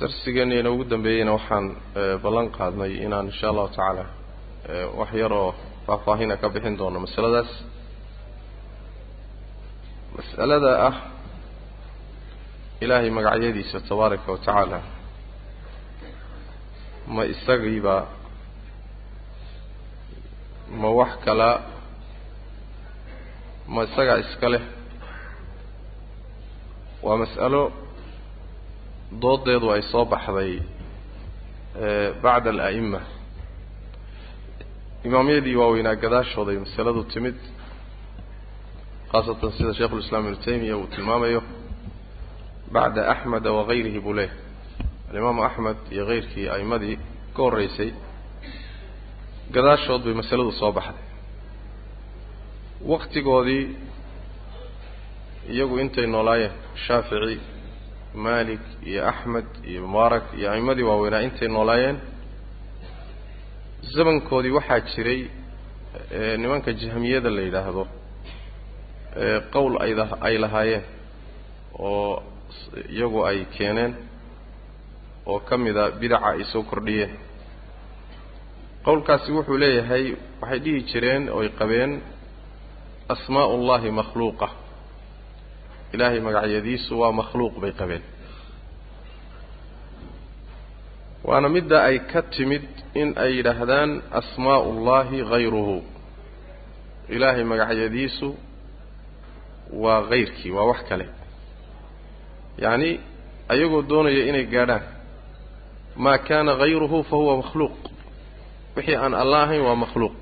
darsigeena inoogu dambeeyeyna waxaan ballan qaadnay inaan insha allahu tacaala wax yar oo faahfaahina ka bixin doono masaladaas. Mas'alada ah ilaahay magacyadiisa tabaaraka wa tacaala ma isagiiba ma wax kala ma isagaa iska leh. Waa mas'alo doodeedu ay soo baxday bacda ala'ima imaamyadii waaweynaa gadaashooday masaladu timid khaasatan sida sheikhu lislaam ibnu taymiya uu tilmaamayo bacda axmeda wagayrihi buu leeyahy alimaamu axmed iyo kayrkii a'imadii ka horreysay gadaashood bay masaladu soo baxday. Waktigoodii iyagu intay noolaayeen shaafici maalik iyo axmed iyo mubaarak iyo a'imadii waaweynaa intay noolaayeen zamankoodii waxaa jiray nimanka jahmiyada la yidhaahdo qowl ayda ay lahaayeen oo iyagu ay keeneen oo ka mida bidaca ay soo kordhiyeen. Qowlkaasi wuxuu leeyahay waxay dhihi jireen ooy qabeen asmaa'u ullahi makhluuqa ilaahay magacyadiisu waa makhluuq bay qabeen. Waana midda ay ka timid in ay yidhaahdaan asmaa'u ullahi hayruhu ilaahay magacyadiisu waa hayrkii waa wax kale. Yacni ayagoo doonaya inay gaadhaan maa kaana hayruhu fa huwa makhluuq. Wixii aan alla ahayn waa makhluuq.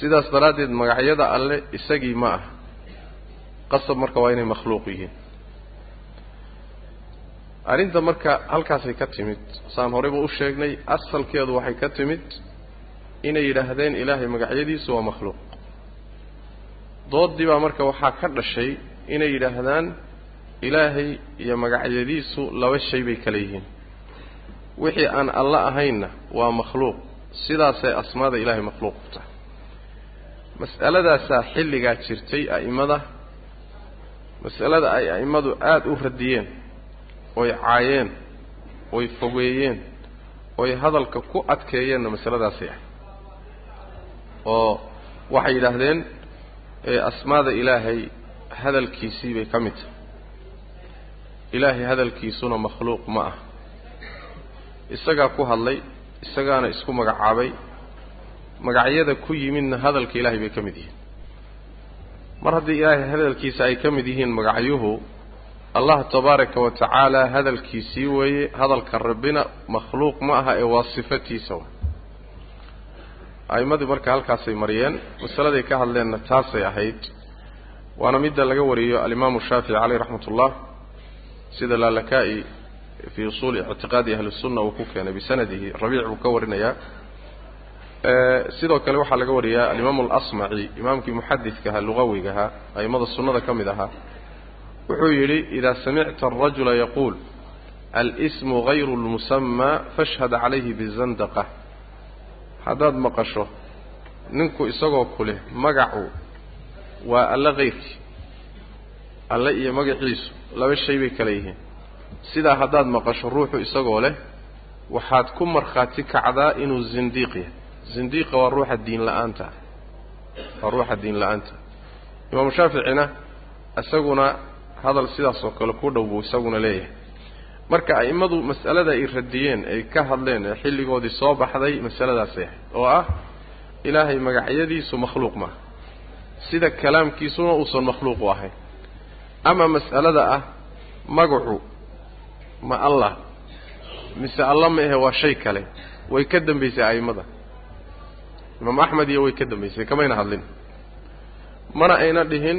Sidaas daraaddeed magacyada alle isagii ma ah qasab marka waa inay makhluuq yihiin. Arrinta marka halkaasay ka timid saan horeyba u sheegnay asalkeedu waxay ka timid inay yidhaahdeen ilaahay magacyadiisu waa makhluuq. Doodii baa marka waxaa ka dhashay inay yidhaahdaan ilaahay iyo magacyadiisu laba shay bay kale yihiin. Wixii aan alla ahaynna waa makhluuq sidaasay asmaada ilaahay makhluuq ku tahay. Mas'aladaasaa xilligaa jirtay a'imada mas'alada ay a'immadu aada u radiyeen oy caayeen oy fogeeyeen oy hadalka ku adkeeyeenna masaladaasay ahay oo waxay yidhaahdeen asmaada ilaahay hadalkiisii bay ka mid tahay. Ilaahay hadalkiisuna makhluuq ma ah. Isagaa ku hadlay isagaana isku magacaabay. Magacyada ku yimidna hadalka ilaahay bay ka mid yihiin mar haddii ilaahay hadalkiisa ay ka mid yihiin magacyuhu allah tabaaraka wa tacaala hadalkiisii weeye hadalka rabbina makhluuq ma aha ee waa sifatiisa wa. A'immadii marka halkaasay mariyeen masaladay ka hadleenna taasay ahayd. Waana midda laga wariyo alimaamu shaafici caleyh raxmat ullah sida laalaka'i fii usuuli ictiqaadi ahli sunna uu ku keenay bisanadihi rabiic buu ka warinayaa sidoo kale waxaa laga wariyaa alimaamu alasmaci imaamkii muxadidka ahaa lugawiga ahaa a'immada sunnada ka mid ahaa wuxuu yidhi idaa samicta arajula yaquul alsmu gayru lmusamaa fashhad calayhi bizandaqa. Haddaad maqasho ninku isagoo ku leh magacu waa alle kayrkii alle iyo magaciisu laba shay bay kale yihiin. Sidaa haddaad maqasho ruuxu isagoo leh waxaad ku markhaati kacdaa inuu zindiiq yahay zindiiqa waa ruuxa diin la'aanta. Waa ruuxa diin la'aanta. Imaamu shaaficina isaguna hadal sidaas oo kale ku dhow buu isaguna leeyahay. Marka a'immadu mas'alada ay radiyeen ay ka hadleen ee xilligoodii soo baxday masaladaasay ahayd oo ah ilaahay magacyadiisu makhluuq maaha sida kalaamkiisuna uusan makhluuq u ahayn. Ama mas'alada ah magacu ma allah mise alla ma ahe waa shay kale. Way ka dambaysay a'immada imaam axmed iyo way ka dambaysay kamayna hadlin. Mana ayna dhihin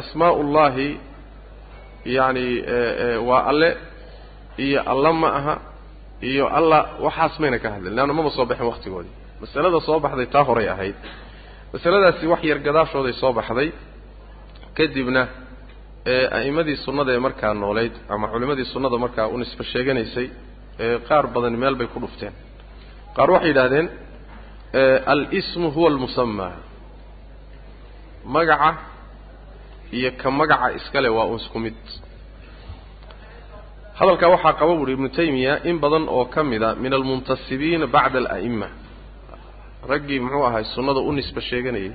asmaa ullahi yacni waa alle iyo alla ma aha iyo alla waxaas mayna ka hadlin leanna maba soo baxin waktigoodii masalada soo baxday taa horay ahayd. Masaladaasi wax yar gadaashooday soo baxday kadibna a'immadii sunnada ee markaa noolayd ama culimmadii sunnada markaa u nisbo sheeganaysay qaar badan meel bay ku dhufteen. Qaar waxay yidhahdeen al-ismu huwa almusamaa magaca iyo ka magaca iskale waa un isku mid. Hadalkaa waxaa qaba buuhi ibnu taymiya in badan oo ka mida min almuntasibiina bacda ala'ima raggii muxuu ahay sunnada u nisba sheeganayay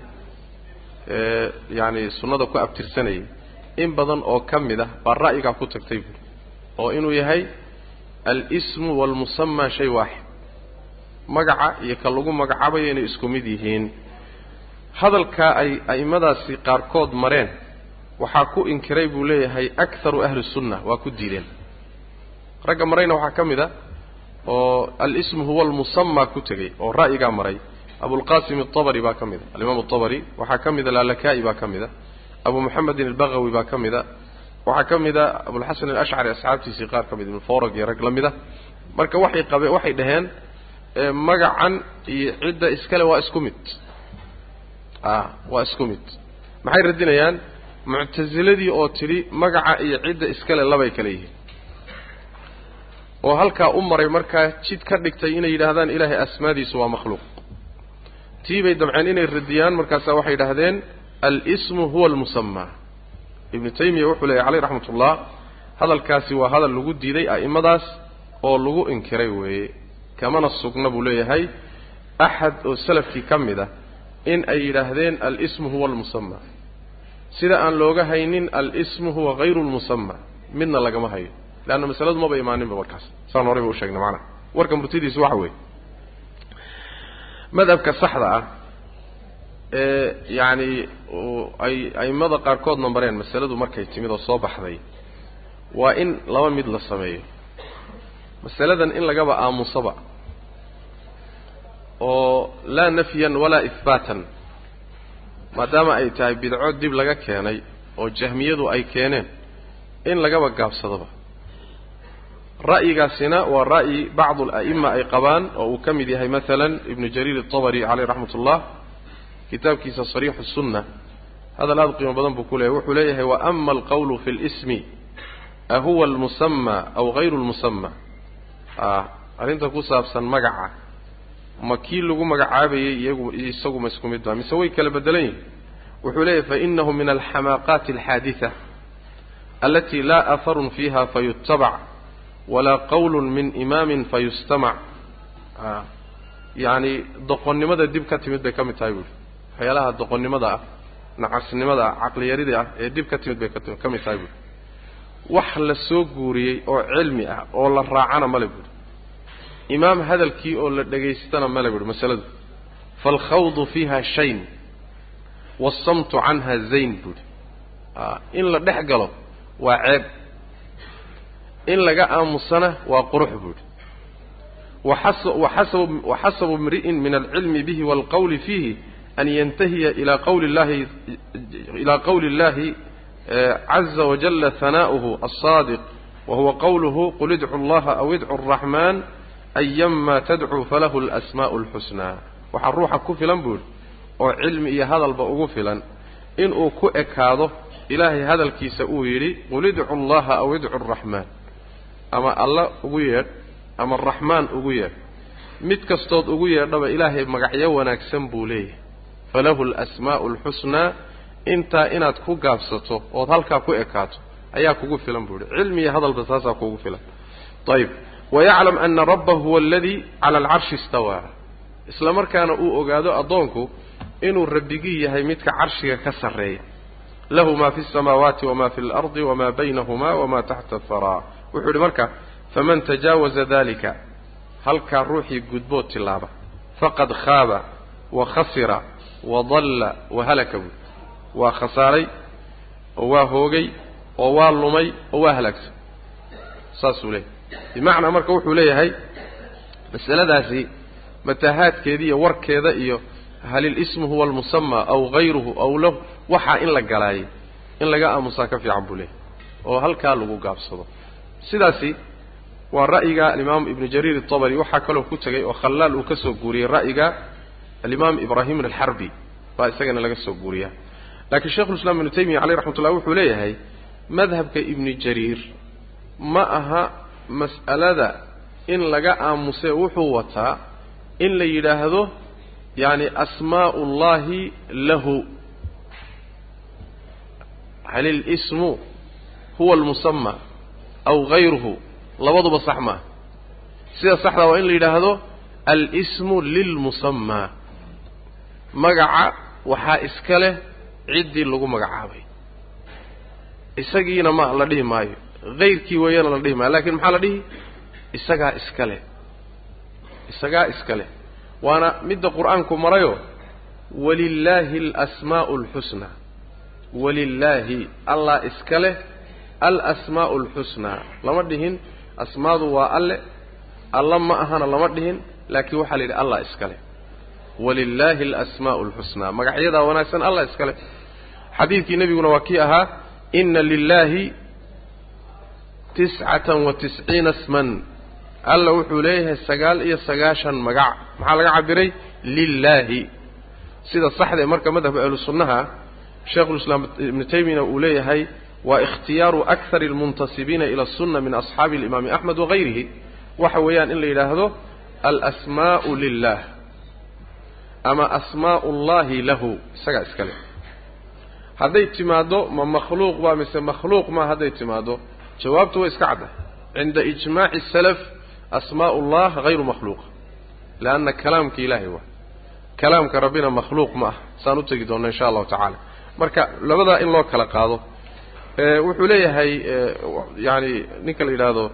ee yacani sunnada ku abtirsanayay. In badan oo ka mid ah baa ra'yigaa ku tagtay buuri oo inuu yahay al-ismu waalmusamaa shay waaxid magaca iyo ka lagu magacaabayo inay isku mid yihiin. Hadalkaa ay a'immadaasi qaarkood mareen waxaa ku inkiray buu leeyahay akharu ahli sunna waa ku diideen. Ragga marayna waxaa ka mid a oo al-ismu huwa almusamaa ku tegey oo ra'yigaa maray. Abulqasim altabari baa ka mid a alimaam altabari waxaa ka mida laalakaa'i baa ka mid a abu moxamedin albagawi baa ka mid a waxaa ka mid a abulxasan alashcari asxaabtiisii qaar ka mid forag iyo rag la mid a. Marka waxay qabe waxay dhaheen magacan iyo cidda iskale waa isku mid. A waa isku mid. Maxay radinayaan? Muctasiladii oo tidhi magaca iyo cidda iskale labay kale yihiin. Oo halkaa u maray markaa jid ka dhigtay inay yidhaahdaan ilaahay asmaadiisu waa makhluuq. Tii bay dabceen inay radiyaan markaasaa waxay yidhaahdeen al-ismu huwa almusamaa ibnu taymiya wuxuu leeyahy caleyh raxmat ullah hadalkaasi waa hadal lagu diiday a'immadaas oo lagu inkiray weeye kamana sugna buu leeyahay. Axad oo salafkii ka mid ah in ay yidhaahdeen al-ismu huwa almusamaa sida aan looga haynin al-ismu huwa hayru lmusamaa midna lagama hayo. Leanna masaladu maba imaaninba markaas saan horayba u sheegnay macnaha warka murtidiisu waxa weeye. Madhabka saxda ah ee yacani ay a'immada qaarkoodna mareen masaladu markay timid oo soo baxday waa in laba mid la sameeyo masaladan in lagaba aamusaba oo laa nafyan walaa ihbaatan maadaama ay tahay bidco dib laga keenay oo jahmiyadu ay keeneen in lagaba gaabsadoba ra'yigaasina waa ra'yi bacdu ala'ima ay qabaan oo uu ka mid yahay masalan ibnu jariir altabari caleyh raxmat ullah kitaabkiisa sariixu sunna hadal aada qiimo badan buu ku leeyahy wuxuu leeyahay wa ama alqawlu fi lismi ahuwa almusamaa aw hayru lmusamaa a arrinta ku saabsan magaca. Ma kii lagu magacaabayay iyagu isagu ma isku mid ba mise way kala bedelan yihiin wuxuu leeyahy fainahu min alxamaaqaati alxaaditha alati laa aharun fiiha fayutabac walaa qawlun min imaamin fayustamac. A yacani doqonnimada dib ka timid bay ka mid tahay buuhi waxyaalaha doqonnimada ah nacasnimada ah caqliyarida ah ee dib ka timid bay ka mid tahay buuhi wax la soo guuriyey oo cilmi ah oo la raacana male buuhi imaam hadalkii oo la dhegaystana male buuhi masaladu. Faalkhawdu fiiha shayn waasamtu canha zayn buuhi a in la dhex galo waa ceeb. In laga aamusana waa qurux buuhi waxasabu imri'in min alcilmi bihi waalqawli fiihi an yantahiya ilaa qawli llahi ilaa qawli اllahi wajala hanaa'uhu alsaadiq wa huwa qawluhu qul idcu allaha aw idcu araxmaan ayama tadcuu falahu alasmaa'u alxusnaa waxaa ruuxa ku filan buuhi oo cilmi iyo hadalba ugu filan inuu ku ekaado ilaahay hadalkiisa uu yidhi qul idcu allaha aw idcu araxmaan ama alla ugu yeedh ama araxmaan ugu yeedh mid kastood ugu yeedhaba ilaahay magacyo wanaagsan buu leeyahay falahu alasmaa'u alxusnaa intaa inaad ku gaabsato ood halkaa ku ekaato ayaa kugu filan buu yihi cilmi hadalba saasaa kugu filan. Ayib wayaclam ana rabbahu huwa aladii cala alcarshi istawaa. Isla markaana uu ogaado addoonku inuu rabbigii yahay midka carshiga ka sarreeya. Lahu ma fi اsamaawaati wama fi اlardi wama baynahuma wama taxta aharaa wuxuu yidhi marka faman tajaawaza dalika halkaa ruuxii gudbood tilaaba faqad khaaba wa khasira wa dalla wa halaka buui waa khasaaray oo waa hoogay oo waa lumay oo waa halaagsan saasuu leeyahy bimacnaa marka wuxuu leeyahay masaladaasi mataahaadkeeda iyo warkeeda iyo hal ilismu huwa almusamaa aw hayruhu aw lah waxaa in la galaayay in laga aamusaa ka fiican buu leeyahay oo halkaa lagu gaabsado. Sidaasi waa ra'yiga alimaam ibnu jariir itabari waxaa kaloo ku tegay oo khallaal uu ka soo guuriyey ra'yiga alimaam ibraahim alxarbi baa isagana laga soo guuriyaa laakiin sheikhu islam ibnu taymiya aleyh raxmat ullah wuxuu leeyahay madhabka ibni jariir ma aha mas'alada in laga aamusee wuxuu wataa in la yidhaahdo yani asmaa'u اllahi lahu. Hal ilismu huwa almusama aw hayruhu labaduba sax maaha sida saxdaa waa in la yidhaahdo al-ismu lilmusamaa magaca waxaa iska leh ciddii lagu magacaabay. Isagiina ma la dhihi maayo. Hayrkii weeyana la dhihi maayo. Lakin maxaa la dhihi? Isagaa iska leh. Isagaa iska leh. Waana midda qur'aanku marayo walilaahi alasmaa'u alxusnaa walilaahi allah iska leh alasmaa'u alxusnaa lama dhihin asmaadu waa alle. Alla ma ahana lama dhihin. Laakiin waxaa la yidhi allah iska leh walilaahi alasmaa'u alxusnaa magacyadaa wanaagsan allah iska leh xadiidkii nebiguna waa kii ahaa ina lilaahi tiscatan wa tisciina sman alla wuxuu leeyahay sagaal iyo sagaashan magac. Maxaa laga cabiray lilaahi sida saxda ee marka madhabka ahlu sunnaha sheikhulislaam ibnu taymiyana uu leeyahay waa ikhtiyaaru akthari almuntasibiina ila asunna min asxaabi alimaami axmed wagayrihi waxa weeyaan in la yidhaahdo alasmaa'u lilah ama asmaa'u ullahi lahu isagaa iska leh. Hadday timaaddo ma makhluuq baa mise makhluuq ma hadday timaaddo jawaabtu way iska cadda. Cinda ijmaaci salaf asmaa'u ullah hayru makhluuqa leanna kalaamka ilaahay waa. Kalaamka rabbina makhluuq ma ah. Saan u tegi doonna insha allahu tacaala. Marka labadaa in loo kala qaado wuxuu leeyahay yani ninka la yidhaahdo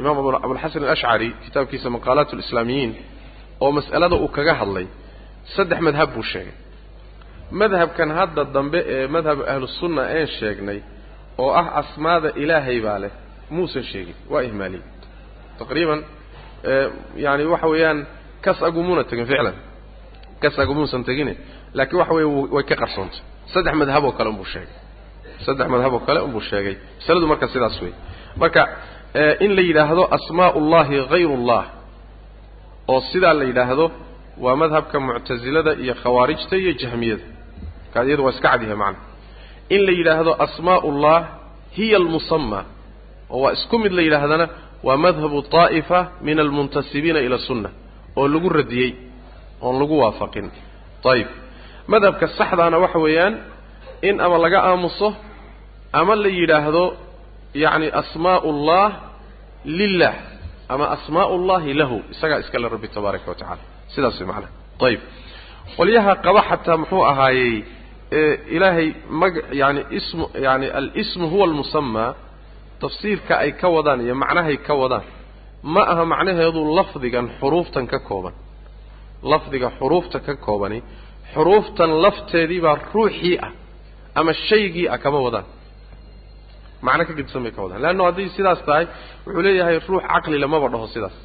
imaam abulxasan alashcari kitaabkiisa maqaalaat alislaamiyiin oo mas'alada uu kaga hadlay saddex madhab buu sheegay. Madhabkan hadda dambe ee madhab ahlusunna een sheegnay oo ah asmaada ilaahay baa leh muusan sheegin waa ihmaaliyey taqriiban yani waxa weeyaan kas agumuuna tegin ficlan. Kas agumuusan tegine laakiin waxa weeye way ka qarsoontay saddex madhab oo kale unbuu sheegay. Saddex madhab oo kale unbuu sheegay. Masaladu marka sidaas wey marka in la yidhaahdo asmaa ullahi hayru llah oo sidaa la yidhaahdo waa madhabka muctasilada iyo khawaarijta iyo jahmiyada. Kaas iyadu waa iska cadyahay macana in la yidhaahdo asmaa ullah hiya almusama oo waa isku mid la yidhaahdana waa madhabu طaa'ifa min almuntasibiina ila sunna oo lagu radiyey oon lagu waafaqin. Ayib madhabka saxdaana waxa weeyaan in ama laga aamuso ama la yidhaahdo yacni asmaa ullah lilah ama asmaa ullahi lahu isagaa iskale rabbi tabaaraka wa tacala sidaas way macanaha ayib qolyaha qaba xataa muxuu ahaayey ilaahay mag yani ismu yani alismu huwa almusamaa tafsiirka ay ka wadaan iyo macnahay ka wadaan. Ma aha macnaheedu lafdigan xuruuftan ka kooban. Lafdiga xuruufta ka koobani xuruuftan lafteedii baa ruuxii ah ama shaygii ah kama wadaan. Macno ka gedisan bay ka wadaan. Leanno hadday sidaas tahay wuxuu leeyahay ruux caqli lamaba dhaho sidaas.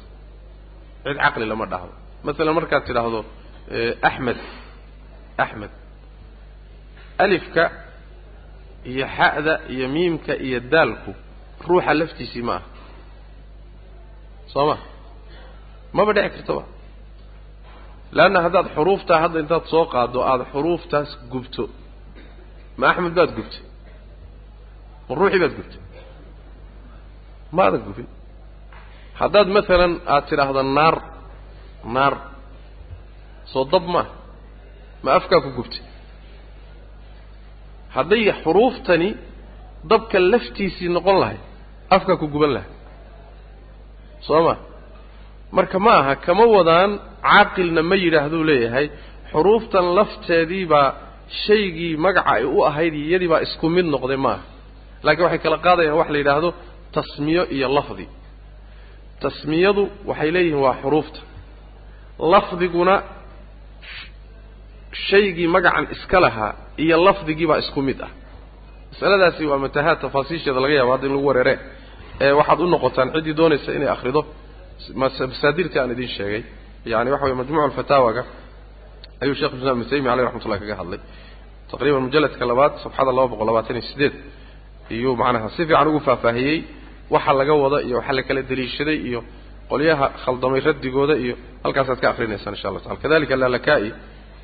Cid caqli lama dhahdo masalan markaad tidhaahdo axmed axmed alifka iyo xa'da iyo miimka iyo daalku ruuxa laftiisii ma aha. Soo ma? Maba dhici kartaba leanna haddaad xuruuftaa hadda intaad soo qaaddo aada xuruuftaas gubto. Ma axmed baad gubtay? Ma ruuxii baad gubtay? Ma adan gubin. Haddaad masalan aad tidhaahdo naar naar soo dab maaha ma afkaa ku gubtay. Hadday xuruuftani dabka laftiisii noqon lahay afkaa ku guban lahay soo ma? Marka ma aha kama wadaan caaqilna ma yidhaahduu leeyahay xuruuftan lafteedii baa shaygii magaca ay u ahayd iyadii baa isku mid noqday ma aha. Laakiin waxay kala qaadayaan wax la yidhaahdo tasmiyo iyo lafdi. Tasmiyadu waxay leeyihiin waa xuruufta lafdiguna shaygii magacan iska lahaa iyo lafdigii baa isku mid ah. Masaladaasi waa matahaad tafaasiisheeda laga yaabo hadda in lagu wareere. Ee waxaad u noqotaan ciddii doonaysa inay akhrido. Masaadirtii aan idin sheegay. Yani waxa weye majmuuc alfataawaga ayuu shekh islam ibnu taymiya aleyh raxmatullahi kaga hadlay. Taqriiban mujalladka labaad safxada laba boqol labaatan iyo sideed. Iyuu macnaha si fiican ugu faahfaahiyey. Waxa laga wada iyo waxa la kala deliishaday iyo qolyaha khaldamay raddigooda iyo halkaasaad ka akrinaysaan insha allah tacala kadalika lalaka'i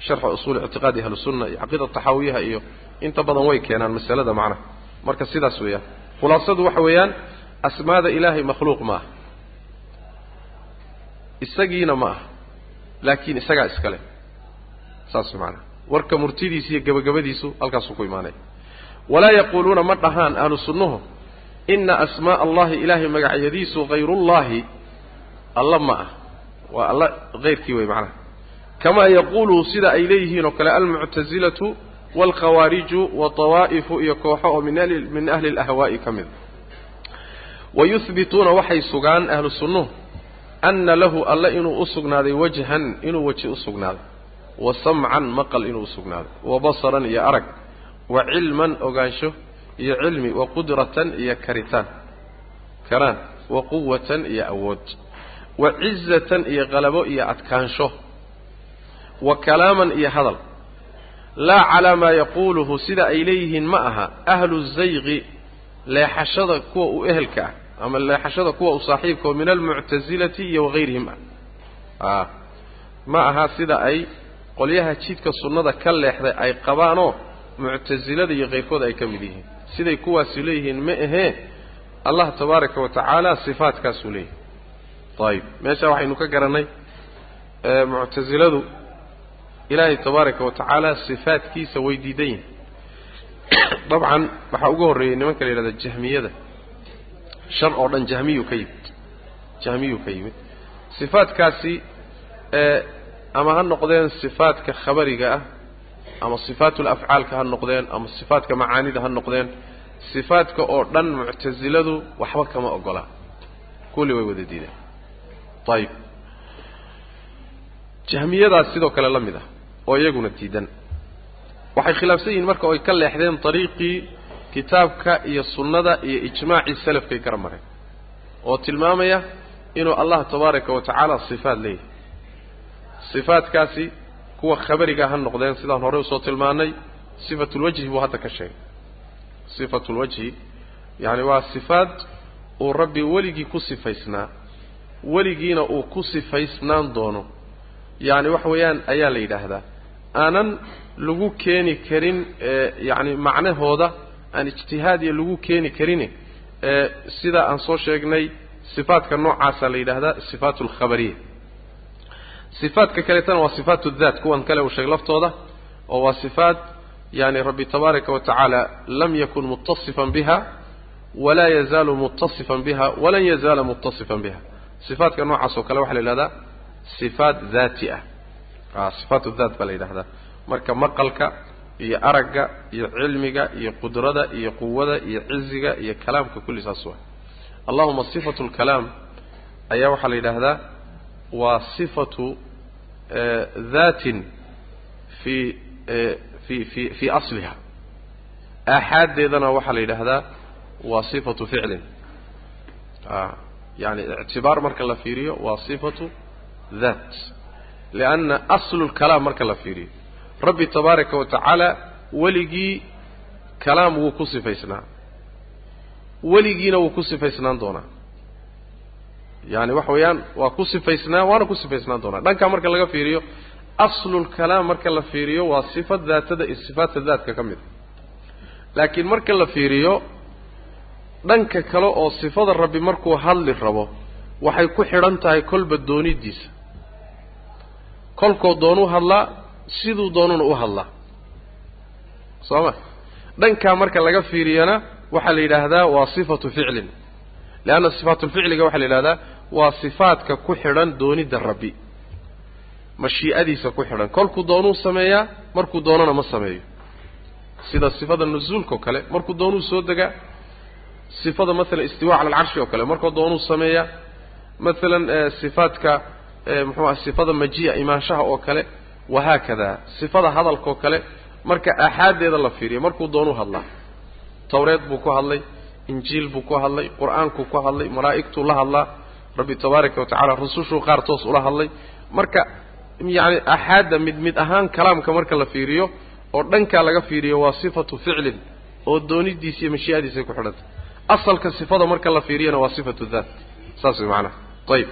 sharxa usuuli ictiqaadi ahli sunna iyo caqiida taxaawiyaha iyo inta badan way keenaan masalada macnaha marka sidaas weeyaan khulaasadu waxa weeyaan asmaada ilaahay makhluuq ma aha. Isagiina ma aha laakiin isagaa iskale saas macnaha warka murtidiisa iyo gebagabadiisu halkaasuu ku imaanaya walaa yaquuluuna ma dhahaan ahlu sunnuhu ina asmaa'a allahi ilaahay magacyadiisu hayrullaahi alla ma ah. Waa alla hayrkii wey macnaha. Kamaa yaquuluhu sida ay leeyihiin oo kale almuctasilatu waalkhawaariju watawaa'ifu iyo kooxo oo min ahli alahwaa'i ka mida wayuhbituuna waxay sugaan ahlu sunnuhu anna lahu alle inuu u sugnaaday wajhan inuu weji u sugnaaday. Wa samcan maqal inuu u sugnaaday. Wa basaran iyo arag. Wa cilman ogaansho iyo cilmi. Wa qudratan iyo karitaan. Karaan. Wa quwatan iyo awood wa cizatan iyo qalabo iyo adkaansho. Wa kalaaman iyo hadal. Laa calaa maa yaquuluhu sida ay leeyihiin ma aha ahlu zayqi leexashada kuwa u ehelka ah ama leexashada kuwa u saaxiibka oo min almuctasilati iyo wahayrihim ah. Ma aha sida ay qolyaha jidka sunnada ka leexday ay qabaanoo muctasilada iyo kayrkooda ay ka mid yihiin. Siday kuwaasi leeyihiin ma ahee allah tabaaraka wa tacaala sifaatkaasuu leeyahay ayib meesha waxaynu ka garannay muctasiladu ilaahay tabaaraka wa tacaala sifaatkiisa way diidan yihiin dabcan waxaa ugu horreeyey nimanka la yidhahda jahmiyada. Shar oo dhan jahmiyuu ka yimid. Jahmiyuu ka yimid. Sifaatkaasi ama ha noqdeen sifaatka khabariga ah ama sifaatul afcaalka ha noqdeen ama sifaatka macaanida ha noqdeen sifaadka oo dhan muctasiladu waxba kama ogola. Kulli way wada diideen ayib jahmiyadaas sidoo kale la mid ah oo iyaguna diidan. Waxay khilaafsan yihiin marka oy ka leexdeen dariiqii kitaabka iyo sunnada iyo ijmaacii salafkay gara mareen oo tilmaamaya inuu allah tabaaraka wa tacaala sifaad leeyahay. Sifaadkaasi kuwa khabariga ha noqdeen sidaan horey u soo tilmaanay sifatulwajhi buu hadda ka sheegay. Sifatulwajhi yacani waa sifaad uu rabbi weligii ku sifaysnaa weligiina uu ku sifaysnaan doono. Yacni waxa weeyaan ayaa la yidhaahdaa. Aanan lagu keeni karin yacni macnahooda aan ijtihaadiya lagu keeni karin sida aan soo sheegnay sifaadka noocaasa la yidhaahdaa sifaat alkhabariya sifaadka kaleetana waa sifaat daat kuwan kale uu sheegay laftooda oo waa sifaat yani rabbi tabaaraka wa tacaala lam yakun mutasifan biha walaa yazaalu mutasifan biha walan yazaala mutasifan biha sifaadka noocaas oo kale waxaa la yidhahdaa sifaat daati ah. Sifaat daat baa la yidhahdaa. Marka maqalka iyo aragga iyo cilmiga iyo qudrada iyo quwada iyo ciziga iyo kalaamka kulli saas waa. Allahuma sifatu lkalaam ayaa waxaa la yidhaahdaa waa sifatu daatin fi fi fi fii asliha. Aaxaaddeedana waxaa la yidhaahdaa waa sifatu ficlin yani ictibaar marka la fiiriyo waa sifatu daat lianna aslu lkalaam marka la fiiriyo rabbi tabaaraka wa tacaala weligii kalaam wuu ku sifaysnaa weligiina wuu ku sifaysnaan doonaa yani waxa weeyaan waa ku sifaysnaa waana ku sifaysnaan doonaa dhankaa marka laga fiiriyo aslulkalaam marka la fiiriyo waa sifa daatada iyo sifaadta daatka ka mid a laakiin marka la fiiriyo dhanka kale oo sifada rabbi markuu hadli rabo waxay ku xidhan tahay kolba doonidiisa kolkoo doonuu hadlaa siduu doonuna u hadlaa. Soo ma? Dhankaa marka laga fiiriyana waxaa la yidhaahdaa waa sifatu ficlin. Leanna sifaatulficliga waxaa la yidhahdaa waa sifaadka ku xidhan doonidda rabbi. Mashii'adiisa ku xidhan. Kolkuu doonuu sameeyaa markuu doonana ma sameeyo. Sida sifada nusuulka oo kale markuu doonuu soo degaa sifada maalan istiwa cala alcarshi oo kale. Markuu doonuu sameeyaa maalan sifaadka muxuu ah sifada maji'a imaanshaha oo kale wahaakada sifada hadalka oo kale marka aaxaaddeeda la fiiriyo. Markuu doonuu hadlaa tawreed buu ku hadlay injiil buu ku hadlay qur'aankuu ku hadlay malaa'igtuu la hadlaa rabbi tabaaraka wa tacala rusushuu qaar toos ula hadlay. Marka yacni axaadda mid mid ahaan kalaamka marka la fiiriyo oo dhankaa laga fiiriyo waa sifatu ficlin oo doonidiisa iyo mashii'adiisay ku xidhantay asalka sifada marka la fiiriyana waa sifatu daat. Saas way macanaha ayib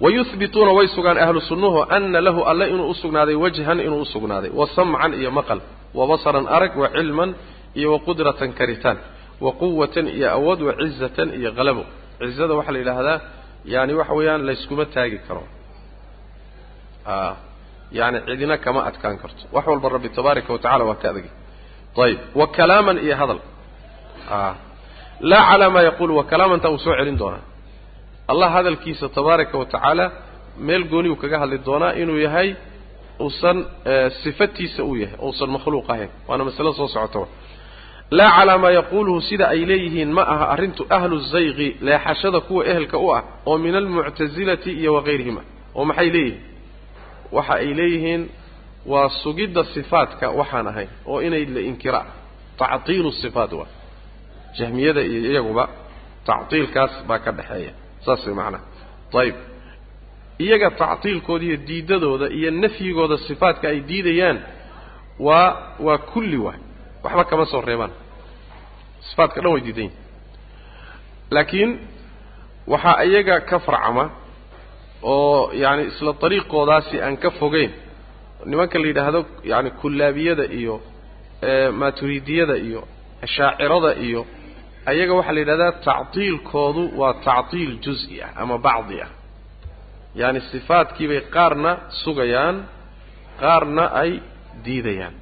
wayuhbituuna way sugaan ahlu sunnuhu ana lahu alle inuu usugnaaday wajhan inuu usugnaaday wa samcan iyo maqal. Wa basaran arag wa cilman iyo wa qudratan karitaan. Wa quwatan iyo awood wa cizatan iyo qalabo cizada waxaa la yidhaahdaa yani waxa weeyaan layskuma taagi karo. Yani cidina kama adkaan karto. Wax walba rabbi tabaaraka wa tacala waa ka adagay ayib wa kalaaman iyo hadal laa calaa maa yaquulu wa kalaamantaa uu soo celin doonaa. Allah hadalkiisa tabaaraka wa tacaala meel gooniyuu kaga hadli doonaa inuu yahay uusan sifatiisa uu yahay uusan makhluuq ahayn. Waana masalo soo socota laa calaa maa yaquuluhu sida ay leeyihiin ma aha arrintu ahlu zayqi leexashada kuwa ehelka u ah oo min almuctasilati iyo wakayrihima oo maxay leeyihiin? Waxa ay leeyihiin waa sugidda sifaadka waxaan ahayn oo inay la inkira. Tactiilu sifaat waa jahmiyada iyo iyaguba tactiilkaas baa ka dhexeeya saas way macnaha ayib iyaga tactiilkooda iyo diidadooda iyo nafyigooda sifaadka ay diidayaan waa waa kulli waay waxba kama soo reebaan. Sifaadka dhan way diidan yihiin laakiin waxaa iyaga ka farcama oo yaani isla dariiqoodaasi aan ka fogeyn. Nimanka la yidhaahdo yaani kullaabiyada iyo maaturidiyada iyo ashaacirada iyo ayaga waxaa la yidhahdaa tactiilkoodu waa tactiil juz-i ah ama bacdi ah. Yaani sifaadkiibay qaarna sugayaan qaarna ay diidayaan.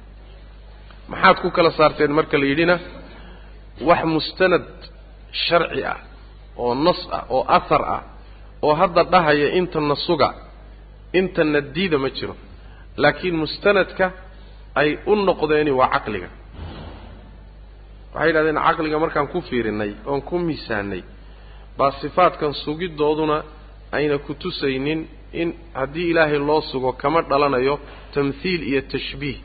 Maxaad ku kala saarteen marka la yidhina wax mustanad sharci ah oo nas ah oo ahar ah oo hadda dhahaya intana suga intana diida ma jiro. Laakiin mustanadka ay u noqdeeni waa caqliga waxay yidhahdeen caqliga markaan ku fiirinay oon ku miisaanay baa sifaadkan sugidooduna ayna ku tusaynin in haddii ilaahay loo sugo kama dhalanayo tamthiil iyo tashbiih.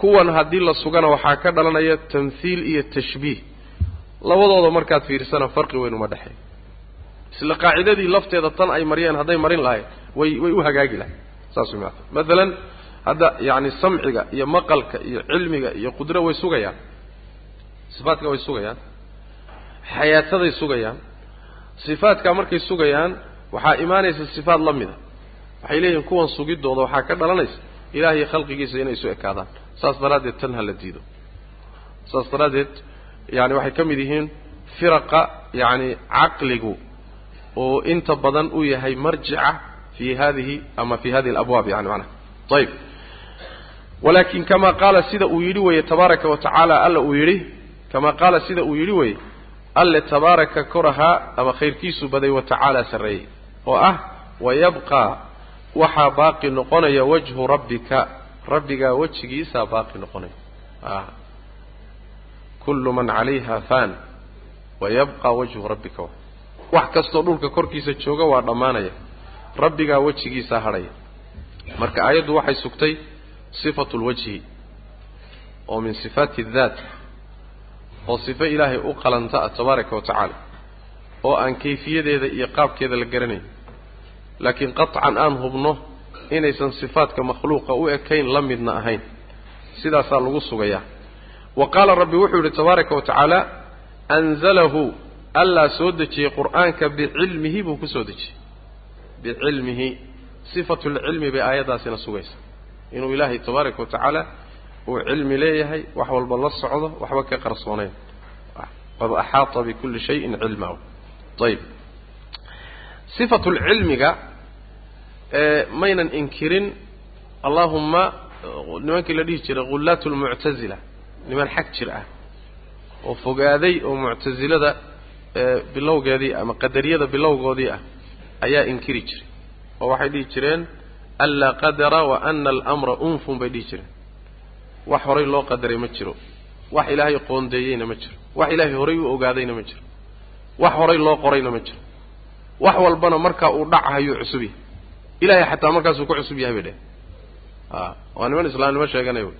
Kuwan haddii la sugana waxaa ka dhalanaya tamthiil iyo tashbiih. Labadooda markaad fiirsana farqi weyn uma dhexeey isla qaacidadii lafteeda tan ay mariyeen hadday marin lahayd way way u hagaagi lahayd. Saas way maata maalan hadda yacni samciga iyo maqalka iyo cilmiga iyo qudro way sugayaan sifaadka way sugayaan xayaataday sugayaan sifaadkaa markay sugayaan waxaa imaanaysa sifaad la mida waxay leeyihiin kuwan sugidooda waxaa ka dhalanaysa ilaahiyo khalqigiisa inay isu ekaadaan. Saas daraaddeed tan ha la diido. Saas daraaddeed yani waxay ka mid yihiin firaqa yacni caqligu oo inta badan u yahay marjica fi hadihi ama fi hadihi alabwaab yani macnaha. Ayib walakin kama qaala sida uu yidhi weeye tabaaraka wa tacaala alla uu yidhi kama qaala sida uu yidhi weeye alle tabaaraka korahaa ama khayrkiisu baday wa tacaala sarreeyey oo ah wayabqaa waxaa baaqi noqonaya wajhu rabbika rabbigaa wejigiisaa baaqi noqonaya kullu man calayha fan wayabqaa wajhu rabbika wax kastoo dhulka korkiisa jooga waa dhammaanaya rabbigaa wejigiisaa hadhaya marka aayaddu waxay sugtay sifatu lwajhi oo min sifaati daat oo sifo ilaahay u qalanta ah tabaaraka wa tacaala oo aan kayfiyadeeda iyo qaabkeeda la garanayn. Laakiin qaطcan aan hubno inaysan sifaadka makhluuqa u ekayn la midna ahayn. Sidaasaa lagu sugayaa. Wa qaala rabbi wuxuu yidhi tabaaraka wa tacaala anzalahu allaa soo dejiyey qur'aanka bicilmihi buu ku soo dejiyey. Bicilmihi sifatu lcilmi bay aayaddaasina sugaysa inuu ilaahay tabaaraka wa tacaala uu cilmi leeyahay wax walba la socdo waxba ka qarsoonayn qad axaata bikulli shayin cilmaa ayib sifatu lcilmiga maynan inkirin allahumma nimankii la dhihi jiray ghullaatu lmuctazila niman xag jir ah. Oo fogaaday oo muctasilada bilowgeedii ama qadariyada bilowgoodii ah ayaa inkiri jiray. Oo waxay dhihi jireen anlaa qadara wa ana alamra unfun bay dhihi jireen wax horay loo qadaray ma jiro. Wax ilaahay qoondeeyeyna ma jiro. Wax ilaahay horay u ogaadayna ma jiro. Wax horay loo qorayna ma jiro. Wax walbana markaa uu dhacahayuu cusub yahay. Ilahay xataa markaasuu ku cusub yahay bay dheh a waa niman islaamnimo sheeganay wy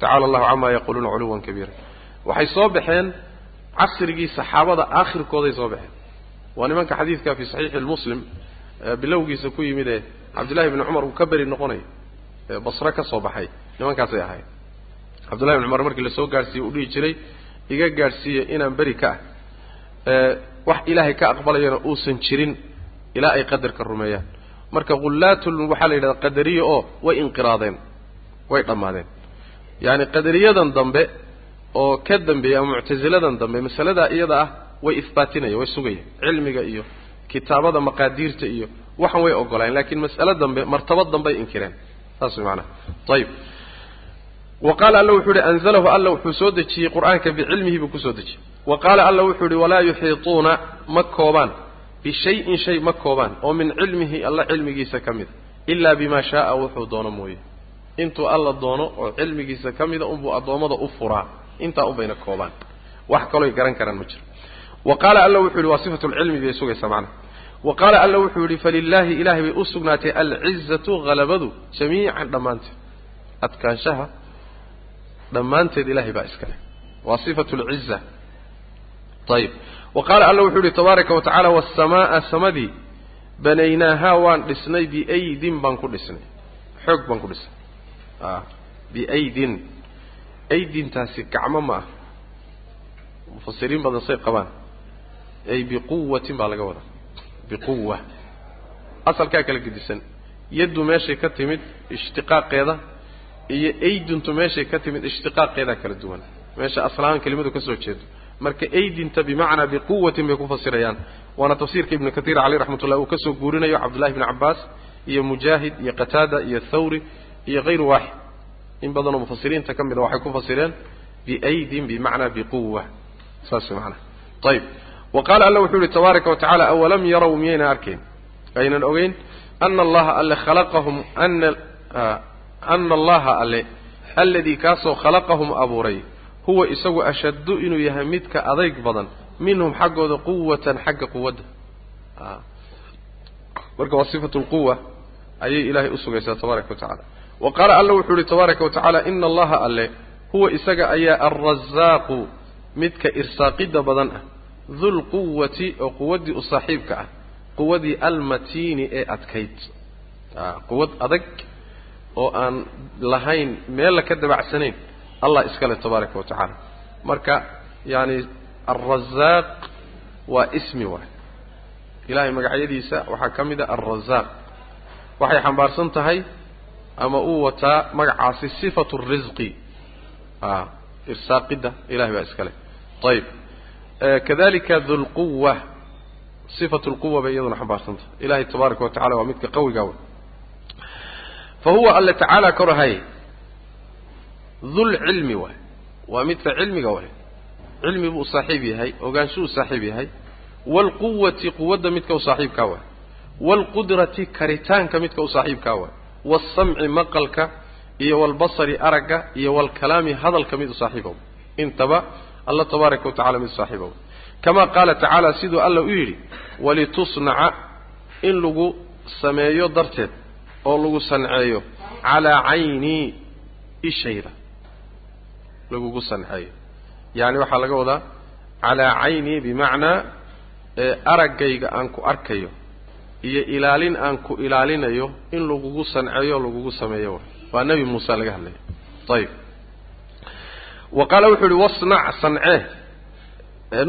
tacala allahu camaa yaquluuna culuwan kabiira. Waxay soo baxeen casrigii saxaabada aakhirkooday soo baxeen. Waa nimanka xadiidka fi saxiixi lmuslim bilowgiisa ku yimid ee cabdillahi bni cumar uu ka beri noqonayo ee basre ka soo baxay. Nimankaasay ahayd cabdullahi bni cumar markii la soo gaadhsiiye uu dhihi jiray iga gaadhsiiya inaan beri ka ah. Wax ilaahay ka aqbalayana uusan jirin ilaa ay qadarka rumeeyaan. Marka hullaatul waxaa la yidhahda qadariya oo way inqiraadeen way dhammaadeen. Yacani qadariyadan dambe oo ka dambeeya ama muctasiladan dambe masaladaa iyada ah way ihbaatinaya way sugaya cilmiga iyo kitaabada maqaadiirta iyo waxan way ogolaayeen lakiin mas'alo dambe martaba dambey inkireen. Saas way maanaha ayib wa qaala alla wuxuu uhi anzalahu alla wuxuu soo dejiyey qur'aanka bicilmihi buu ku soo dejiyey. Wa qaala alla wuxuu yidhi walaa yuxiituuna ma koobaan. Bishayin shay ma koobaan. Oo min cilmihi alla cilmigiisa ka mida ilaa bimaa shaaa wuxuu doono mooye. Intuu alla doono oo cilmigiisa ka mida unbuu addoommada u furaa. Intaa unbayna koobaan. Wax kalooy garan karaan ma jiro. Wa qaala alla wuxuu yidhi waa sifatulcilmi bay sugaysaa macnaha wa qaala alla wuxuu yidhi falilaahi ilaahay bay u sugnaatay alcizatu halabadu jamiican dhammaanteed. Adkaanshaha dhammaanteed ilahay baa iska leh. Waa sifatu lciza ayib wa qaala alla wuxuu yihi tabaaraka wa tacala waasamaaa samadii banaynaahaa waan dhisnay biaydin baan ku dhisnay. Xoog baan ku dhisnay. Biaydin. Aydintaasi gacmo ma ah. Mufasiriin badan say qabaan. Ay biquwatin baa laga wadaa. Biquwa asalkaa kala gedisan. Yaddu meeshay ka timid ishtiqaaqeeda iyo aydintu meeshay ka timid ishtiqaaqeedaa kala duwan. Meesha aslahaan kelimadu ka soo jeedo. Marka aydinta bimacnaa biquwatin bay ku fasirayaan. Waana tafsiirka ibnu katiir caleyh raxmatullah uu ka soo guurinayo cabdullahi bni cabbaas iyo mujaahid iyo qataada iyo thawri iyo hayru waaxid. In badanoo mufasiriinta ka mida waxay ku fasireen biaydin bimacnaa biquwa saas macnaha ayib wa qaala alla wuxuu yihi tabaaraka wa tacala awalam yarow miyayna arkayn aynan ogeyn? Ana allaha alle khalaqahum ana ana allaha alle alladii kaasoo khalaqahum abuuray huwa isagu ashaddu inuu yahay midka adayg badan minhum xaggooda quwatan xagga quwadda marka waa sifatu lquwa ayay ilaahay usugaysaa tabaaraka wa tacala wa qaala alla wuxuu yihi tabaaraka wa tacaala ina allaha alle huwa isaga ayaa alrazaaqu midka irsaaqidda badan ah dulquwati oo quwaddii u saaxiibka ah quwadii almatiini ee adkayd quwad adag oo aan lahayn meella ka dabacsanayn allah iska leh tabaaraka wa marka yaani alrazaaq waa ismi waay. Ilahay magacyadiisa waxaa ka mid a alrazaaq waxay xambaarsan tahay ama uu wataa magacaasi sifatu risqi irsaaqidda ilahay baa iska leh. Ayib kadalika dulquwa sifatu lquwa bay iyaduna xambaarsan tahay. Ilahay tabaaraka wa waa midka qawigaa wey fa huwa alle tacaala korahay dulcilmi waay waa midka cilmiga waay cilmi buu saaxiib yahay ogaanshuhu saaxiib yahay waalquwati quwadda midka u saaxiibkaa waay waalqudrati karitaanka midka u saaxiibkaa waay waasamci maqalka iyo waalbasari aragga iyo waalkalaami hadalka mid u saaxiibow intaba alla tabaaraka wa mid u saaxiibow kama qaala tacaala siduu alla u yidhi walitusnaca in lagu sameeyo darteed oo lagu sanceeyo calaa caynii ishayda. Lagugu sanceeyo. Yacni waxaa laga wadaa calaa caynii bimacnaa araggayga aan ku arkayo iyo ilaalin aan ku ilaalinayo in lagugu sanceeyo lagugu sameeyo. Waa nebi muuse laga hadlaya. Ayib wa qaala wuxuu uhi wasnac sancee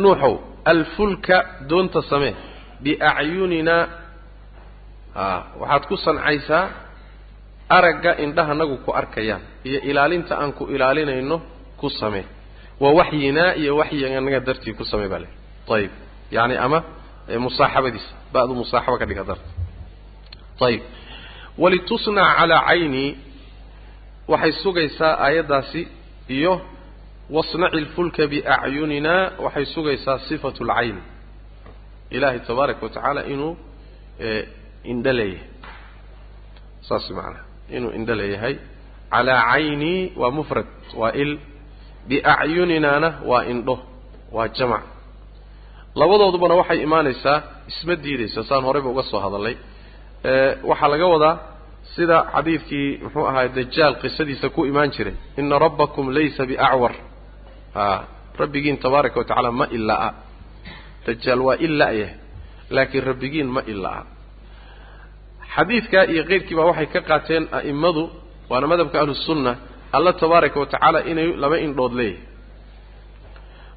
nuuxow alfulka doonta samee biacyuninaa waxaad ku sancaysaa aragga indhahanagu ku arkayaan iyo ilaalinta aan ku ilaalinayno ku samee. Waa waxyinaa iyo waxyiganaga dartii ku samee baa le ayib yani ama musaaxabadiisa. Ba'du musaaxaba ka dhiga darta. Ayib walitusnac calaa caynii waxay sugaysaa aayaddaasi iyo wasnaci lfulka biacyunina waxay sugaysaa sifatu lcayn ilaahay tabaaraka wa tacaala inuu indho leeyahay saas macanaa inuu indho leeyahay calaa caynii waa mufrad waa il. Biacyuninaana waa indho waa jamac. Labadoodubana waxay imaanaysaa isma diidaysa saan horeyba uga soo hadalnay. Waxaa laga wadaa sida xadiidkii muxuu ahaay dajaal qisadiisa ku imaan jiray. Ina rabbakum laysa biacwar a rabbigiin tabaaraka wa tacaala ma ilaa dajaal waa ila'yah laakiin rabbigiin ma ilaa xadiidkaa iyo keyrkiiba waxay ka qaateen a'immadu waana madhabka ahlusunna alla tabaaraka wa tacaala inay laba indhood leeyahay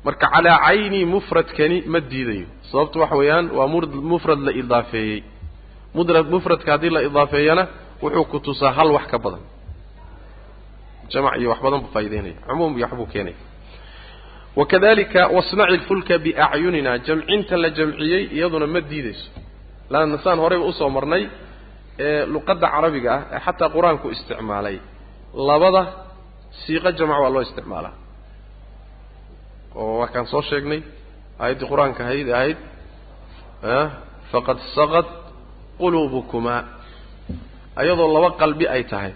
marka calaa cayni mufradkani ma diidayo sababtu waxa weeyaan waa mufrad la idaafeeyey. Mudra mufradka haddii la idaafeeyana wuxuu ku tusaa hal wax ka badan. Jamac iyo wax badan buu faa'idaynaya cumuum iyo waxbuu keenaya. Wakadalika wasnaci lfulka biacyunina jamcinta la jamciyey iyaduna ma diidayso. Laanna saan horeyba u soo marnay ee luqadda carabiga ah ee xataa qur'aanku isticmaalay. Labada siiqo jamac waa loo isticmaalaa. Oo waa kaan soo sheegnay aayaddii qur'aanka ahayd ahayd faqad saqad quluubukumaa. Ayadoo laba qalbi ay tahay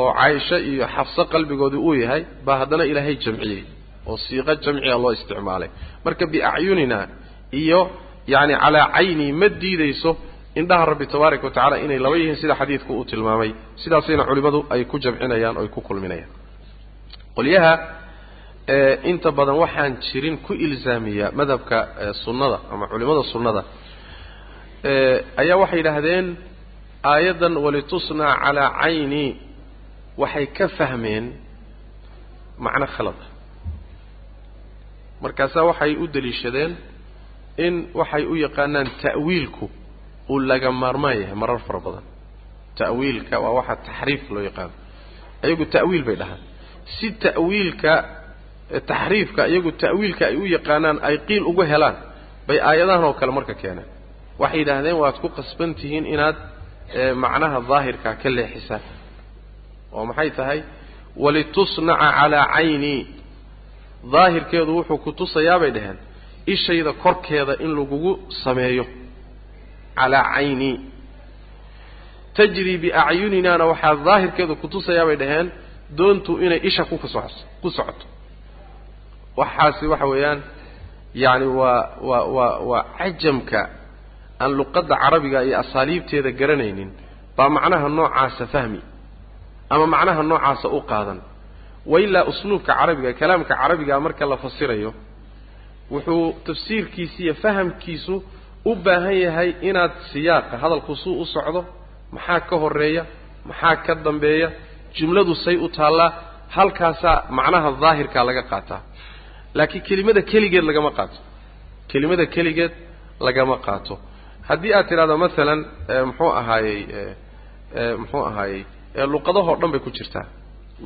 oo caaisho iyo xafso qalbigoodu uu yahay baa haddana ilaahay jamciyey oo siiqo jamciga loo isticmaalay. Marka biacyunina iyo yacni calaa cayni ma diidayso indhaha rabbi tabaaraka wa tacala inay laba yihiin sida xadiidku uu tilmaamay. Sidaasayna culimmadu ay ku jamcinayaan oo ay ku kulminayaan. Qolyaha inta badan waxaan jirin ku ilzaamiya madhabka sunnada ama culimmada sunnada ayaa waxay yidhaahdeen aayaddan walitusnaa calaa cayni. Waxay ka fahmeen macno khalada markaasaa waxay u deliishadeen in waxay u yaqaanaan ta'wiilku uu laga maarmaan yahay marar fara badan. Ta'wiilka waa waxa taxriif loo yaqaano iyagu ta'wiil bay dhahaan. Si ta'wiilka taxriifka iyagu ta'wiilka ay u yaqaanaan ay qiil ugu helaan bay aayadahan oo kale marka keeneen waxay yidhaahdeen waad ku qasban tihiin inaad macnaha daahirka ka leexisaan oo maxay tahay? Walitusnaca calaa cayni. Daahirkeedu wuxuu ku tusayaa bay dhaheen. Ishayda korkeeda in lagugu sameeyo calaa cayni. Tajri biacyuninaana waxaa daahirkeedu ku tusayaa bay dhaheen doontu inay isha ku ku socoto. Waxaasi waxa weeyaan yacni waa waa waa waa cajamka aan luqadda carabiga iyo asaaliibteeda garanaynin baa macnaha noocaasa fahmi ama macnaha noocaasa u qaadan. Wailaa usluubka carabiga kalaamka carabiga marka la fasirayo wuxuu tafsiirkiisa iyo fahamkiisu u baahan yahay inaad siyaaqa hadalku suu u socdo maxaa ka horreeya maxaa ka dambeeya jumladu say u taallaa halkaasaa macnaha daahirkaa laga qaataa. Laakiin kelimada keligeed lagama qaato. Kelimada keligeed lagama qaato. Haddii aad tidhahdo masalan muxuu ahaayey muxuu ahaayey luqadahoo dhan bay ku jirtaa.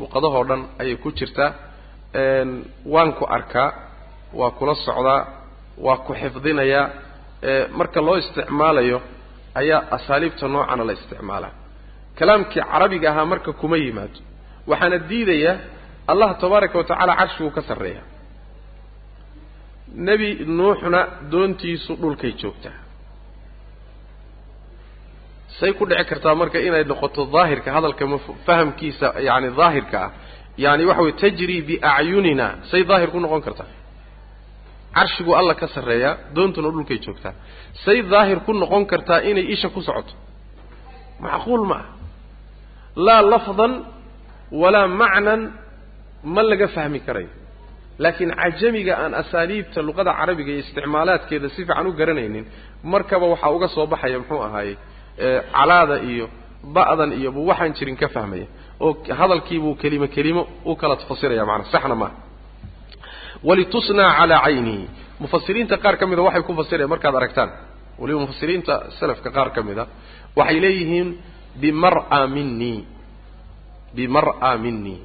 Luqadahoo dhan ayay ku jirtaa. Waan ku arkaa waa kula socdaa waa ku xifdinayaa marka loo isticmaalayo ayaa asaaliibta noocana la isticmaalaa. Kalaamkii carabiga ahaa marka kuma yimaado. Waxaana diidaya allah tabaaraka wa tacaala carshiguu ka sarreeya. Nebi nuuxna doontiisu dhulkay joogtaa. Say ku dhici kartaa marka inay noqoto daahirka hadalka fahamkiisa yani daahirka ah. Yani waxa weye tajri biacyunina say daahir ku noqon kartaa carshigu alla ka sarreeyaa doontuna dhulkay joogtaa. Say daahir ku noqon kartaa inay isha ku socoto. Macquul ma ah laa lafdan walaa macnan ma laga fahmi karayo laakiin cajamiga aan asaaliibta luqada carabiga iyo isticmaalaadkeeda si fiican u garanaynin markaba waxaa uga soo baxaya muxuu ahaayey calaada iyo ba'dan iyo buu waxaan jirin ka fahmaya oo hadalkiibuu kelimo kelimo u kala fasiraya maanaa saxna maaha walitusnaa calaa caynihi mufasiriinta qaar ka mida waxay ku fasirayaan markaad aragtaan waliba mufasiriinta salafka qaar ka mida waxay leeyihiin bimar'a minii bimar'a minii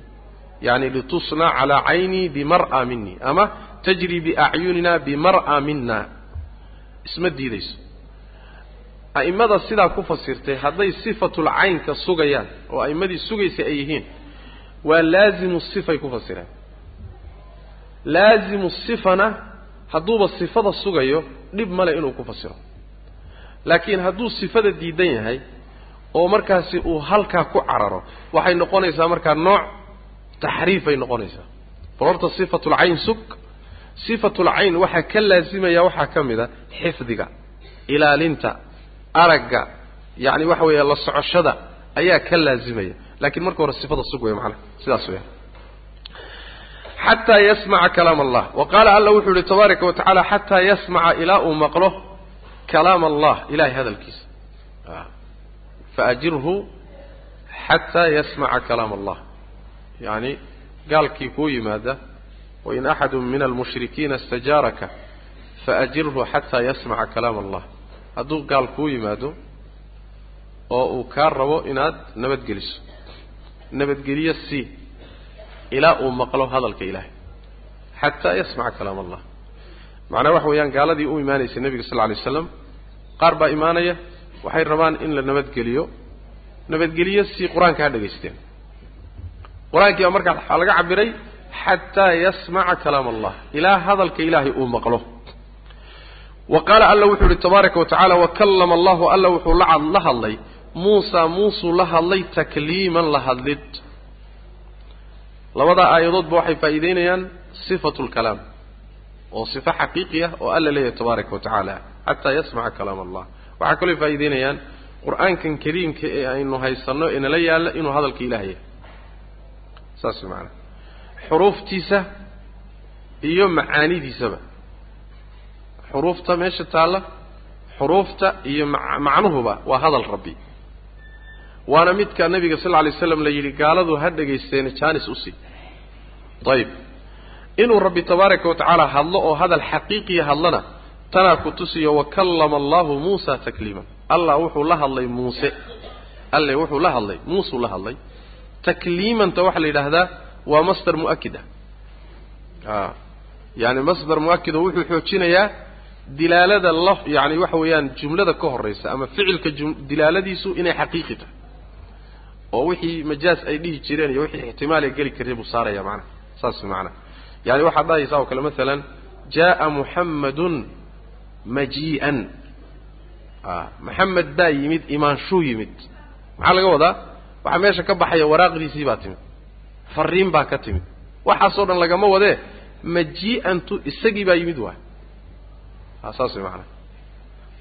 yani litusnaa calaa caynii bimar'a minii ama tajri biacyunina bimar'a mina isma diidayso. A'immada sidaa ku fasirtay hadday sifatul caynka sugayaan oo a'immadii sugaysay ay yihiin waa laazimu sifay ku fasireen laazimu sifana hadduuba sifada sugayo dhib male inuu ku fasiro. Laakiin hadduu sifada diidan yahay oo markaasi uu halkaa ku cararo waxay noqonaysaa markaa nooc taxriifay noqonaysaa. Bal horta sifatul cayn sug sifatul cayn waxaa ka laazimaya waxaa ka mid a xifdiga ilaalinta aragga yacni waxa weeye la socoshada ayaa ka laazimaya. Laakiin marka hore sifada sug wey macanaha sidaas weya xataa yasmaca kalaam allah wa qaala alla wuxuu yihi tabaaraka wa tacaala xataa yasmaca ilaa uu maqlo kalaam allah ilahay hadalkiisa faajirhu xataa yasmaca kalaam allah yani gaalkii kuu yimaada wain axadu min almushrikiina istajaaraka faajirhu xataa yasmaca kalaam allah hadduu gaal kuu yimaado oo uu kaa rabo inaad nabadgeliso nabadgeliyo sii ilaa uu maqlo hadalka ilaahay. Xataa yasmaca kalaam allah. Macnaha waxa weeyaan gaaladii u imaanaysay nebiga sal lla alay waslam qaar baa imaanaya waxay rabaan in la nabadgeliyo nabadgeliyo si qur'aanka ha dhegaysteen. Qur'aankii baa markaa waxaa laga cabiray xataa yasmaca kalaam allah. Ilaa hadalka ilaahay uu maqlo. Wa qaala alla wuxuu ihi tabaaraka wa tacala wakallama allahu alla wuxuu la hadlay. Muusa muusuu la hadlay takliiman la hadlid labadaa aayadoodba waxay faa'iideynayaan sifatu lkalaam oo sifo xaqiiqi ah oo alla leeyahay tabaaraka wa tacaala xataa yasmaca kalaam allah. Waxaa kaloo faa'iideynayaan qur'aankan kariimka ee aynu haysanno ee nala yaalla inuu hadalka ilaah yahay. Saas macanaa xuruuftiisa iyo macaanidiisaba. Xuruufta meesha taalla xuruufta iyo macnuhuba waa hadal rabbi waana midka nabiga sal lla lay slam la yidhi gaaladu ha dhegaysteena jaanis u sii. Ayib inuu rabbi tabaaraka wa tacaala hadlo oo hadal xaqiiqiya hadlana tanaa ku tusiyo wakallama allahu muusa takliiman. Allah wuxuu la hadlay muuse. Alle wuxuu la hadlay muusuu la hadlay. Takliimanta waxaa la yidhaahdaa waa masdar mu'akid ah a yaani masdar mu'akid wuxuu xoojinayaa dilaalada la yani waxa weeyaan jumlada ka horraysa ama ficilka dilaaladiisu inay xaqiiqi tahay oo wixii majaaz ay dhihi jireen iyo wixii ixtimaal ay geli kartay buu saaraya macnaha saas macnaha yani waxaad dhahaysaa oo kale masalan jaa'a muxammadun majii'an a maxamed baa yimid imaanshuu yimid. Maxaa laga wadaa? Waxaa meesha ka baxaya waraaqdiisii baa timid. Fariin baa ka timid. Waxaasoo dhan lagama wadee majii'antu isagii baa yimid waay. A saas way macanaha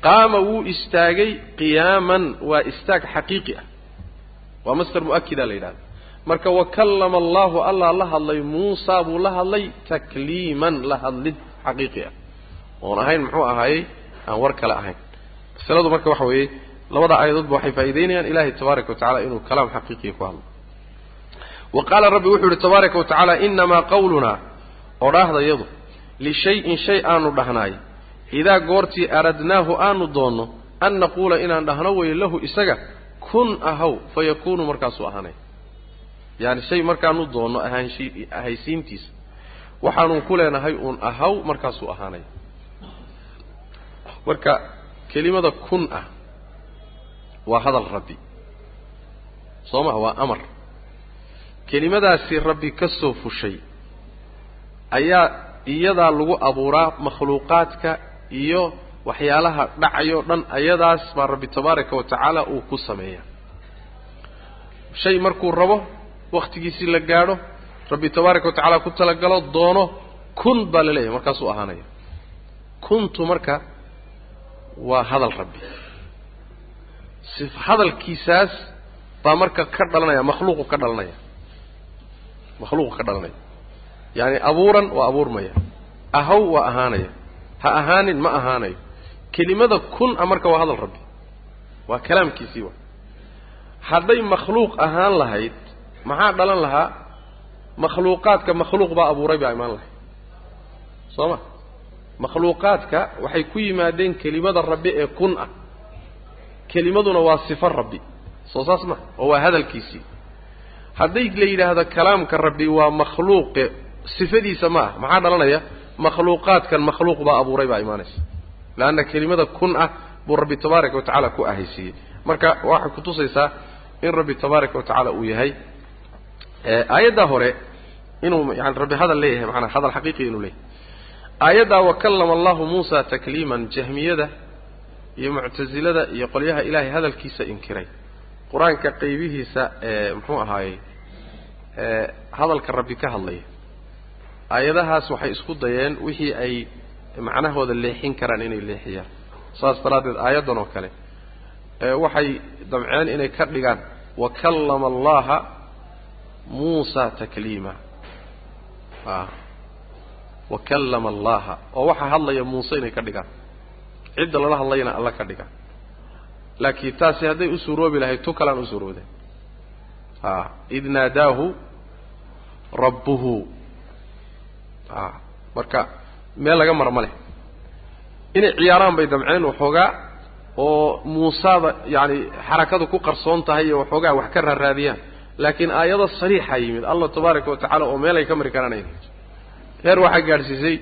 qaama wuu istaagay qiyaaman waa istaag xaqiiqi ah waa masdar mu'akida la yidhahda marka wakallama allahu allah la hadlay muusa buu la hadlay takliiman la hadlid xaqiiqi ah. Oon ahayn muxuu ahaayey aan war kale ahayn. Masaladu marka waxa weeye labada aayadoodba waxay faa'iideynayaan ilahay tabaaraka wa tacala inuu kalaam xaqiiqiya ku hadlo. Wa qaala rabbi wuxuu yihi tabaaraka wa tacaala inamaa qawlunaa odhaahdayadu lishayin shay aanu dhahnaay idaa goortii aradnaahu aanu doonno an naquula inaan dhahno weeye lahu isaga kun ahaw fa yakuunu markaasuu ahaanay. Yaani shay markaanu doonno ahaanshi ahaysiintiisa waxaanu ku leenahay uun ahaw markaasuu ahaanay. Marka kelimada kun ah waa hadal rabbi. Soo maha waa amar. Kelimadaasi rabbi ka soo fushay ayaa iyadaa lagu abuuraa makhluuqaadka iyo waxyaalaha dhacayoo dhan ayadaas baa rabbi tabaaraka wa tacaala uu ku sameeyaa shay markuu rabo wakhtigiisii la gaadho rabbi tabaaraka wa tacaala ku talagalo doono kun baa la leeyahay markaasuu ahaanaya. Kuntu marka waa hadal rabbi. Si hadalkiisaas baa marka ka dhalanaya makhluuqu ka dhalanaya. Makhluuqu ka dhalanaya. Yaani abuuran waa abuurmaya. Ahaw waa ahaanaya. Ha ahaanin ma ahaanayo kelimada kun a marka waa hadal rabbi. Waa kalaamkiisii wa hadday makhluuq ahaan lahayd maxaa dhalan lahaa? Makhluuqaadka makhluuq baa abuuray baa imaan lahayd. Soo ma? Makhluuqaadka waxay ku yimaadeen kelimada rabbi ee kun ah. Kelimaduna waa sifo rabbi. Soo saas ma? Oo waa hadalkiisii. Hadday la yidhaahdo kalaamka rabbi waa makhluuqe sifadiisa ma ah maxaa dhalanaya? Makhluuqaadkan makhluuq baa abuuray baa imaanaysa leanna kelimada kun ah buu rabbi tabaaraka wa tacaala ku ahaysiiyey marka waxay kutusaysaa in rabbi tabaaraka wa tacaala uu yahay aayaddaa hore inuu yani rabbi hadal leeyahay maanaa hadal xaqiiqiya inuu leeyahay aayaddaa wakallama allahu muusa takliiman jahmiyada iyo muctasilada iyo qolyaha ilaahay hadalkiisa inkiray qur'aanka qaybihiisa ee muxuu ahaayey hadalka rabbi ka hadlaya aayadahaas waxay isku dayeen wixii ay macnahooda leexin karaan inay leexiyaan. Saas daraaddeed aayaddan oo kale waxay damceen inay ka dhigaan wakallama allaha muusa takliima a wakallama allaha oo waxaa hadlaya muuse inay ka dhigaan. Cidda lala hadlayana alla ka dhigaan laakiin taasi hadday u suuroobi lahayd tu kalaan u suuroodeen. A id naadaahu rabbuhu. A marka meel laga mara ma leh. Inay ciyaaraan bay damceen waxoogaa oo muusaada yacani xarakadu ku qarsoon tahay iyo waxoogaa wax ka raaraadiyaan laakiin aayado sariixa yimid. Allah tabaaraka wa tacala oo meel ay ka mari karaan ay heer waxaa gaadhsiisay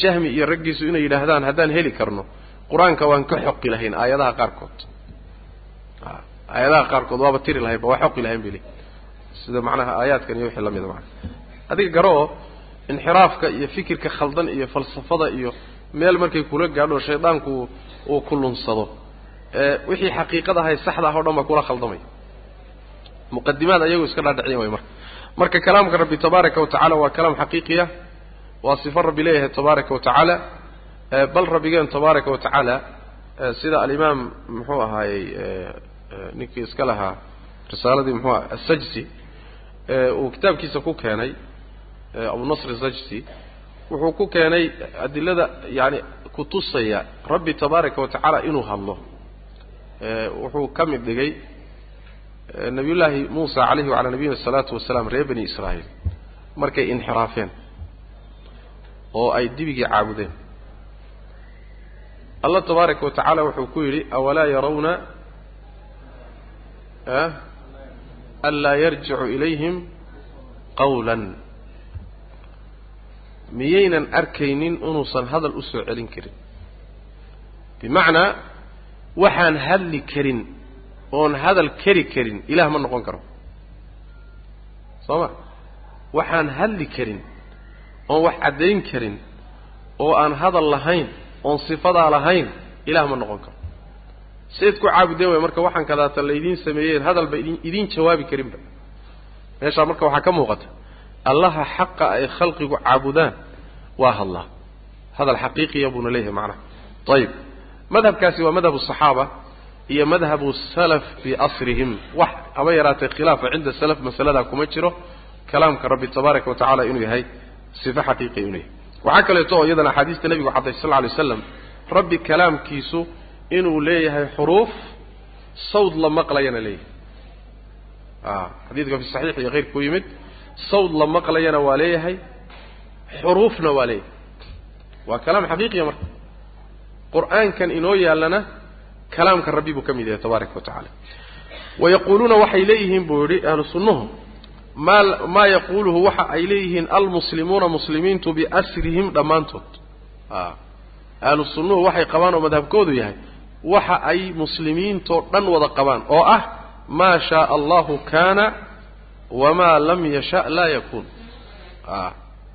jahmi iyo raggiisu inay yidhaahdaan haddaan heli karno. Qur'aanka waan ka xoqi lahayn aayadaha qaarkood. Aayadaha qaarkood waaba tiri lahaynba waa xoqi lahayn bay leeyiin sida macnaha aayaadkan iyo wixii lamida macana adiga garo oo inxiraafka iyo fikirka khaldan iyo falsafada iyo meel markay kula gaadho shaydaanku uu ku lunsado. Wixii xaqiiqada ahay saxda ah o dhan baa kula khaldamaya muqadimaad ayagu iska dhaadhiciyan way marka marka kalaamka rabbi tabaaraka wa waa kalaam xaqiiqiya waa sifo rabbi leeyahay tabaaraka wa bal rabbigeen tabaaraka wa sida alimaam muxuu ahaayey ninkii iska lahaa risaaladii muxuu aha asajsi uu kitaabkiisa ku keenay abu nasr asajsi wuxuu ku keenay adilada yani kutusaya rabbi tabaaraka wa inuu hadlo. Wuxuu ka mid dhigay nabiyullaahi muusa calayhi wacalaa nabiyina asalaatu wasalaam reer bani israa'iil. Markay inxiraafeen oo ay dibigii caabudeen. Allah tabaaraka wa tacaala wuxuu ku yidhi awalaa yarawna anlaa yarjicu ilayhim qawlan miyaynan arkaynin inuusan hadal u soo celin karin. Bimacnaa waxaan hadli karin oon hadal keri karin ilaah ma noqon karo. Soo ma waxaan hadli karin oon wax caddayn karin oo aan hadal lahayn oon sifadaa lahayn ilaah ma noqon karo. Sayd ku caabudeen way marka waxaan kadaata laydiin sameeyeen hadalba idin idiin jawaabi karinba meeshaa marka waxaa ka muuqata allaha xaqa ay khalqigu caabudaan waa hadlaa hadal xaqiiqiya buuna leeyahay macnaha ayib madhabkaasi waa madhabu saxaaba iyo madhabu salaf fii asrihim. Wax haba yaraatee khilaafa cinda salaf masaladaa kuma jiro. Kalaamka rabbi tabaaraka wa tacala inuu yahay sifo xaqiiqiya inuu yahay. Waxaa kaleeto oo iyadana axaadiista nebigu xaday sal lla lay rabbi kalaamkiisu inuu leeyahay xuruuf sawd la maqlayana leeyahay. Xadiidka fi saxiix iyo keyrka ku yimid sawd la maqlayana waa leeyahay xuruufna waa leeyahay. Waa kalaam xaqiiqiya marka. Qur'aankan inoo yaallana kalaamka rabbi buu ka mid yahay tabaaraka wa tacala wayaquuluuna waxay leeyihiin buu yidhi ahlu sunnuhu maa maa yaquuluhu waxa ay leeyihiin almuslimuuna muslimiintu biasrihim dhammaantood. Ahlu sunnuhu waxay qabaan oo madhabkoodu yahay waxa ay muslimiintoo dhan wada qabaan oo ah maa shaaa allahu kaana wamaa lam yasha laa yakuun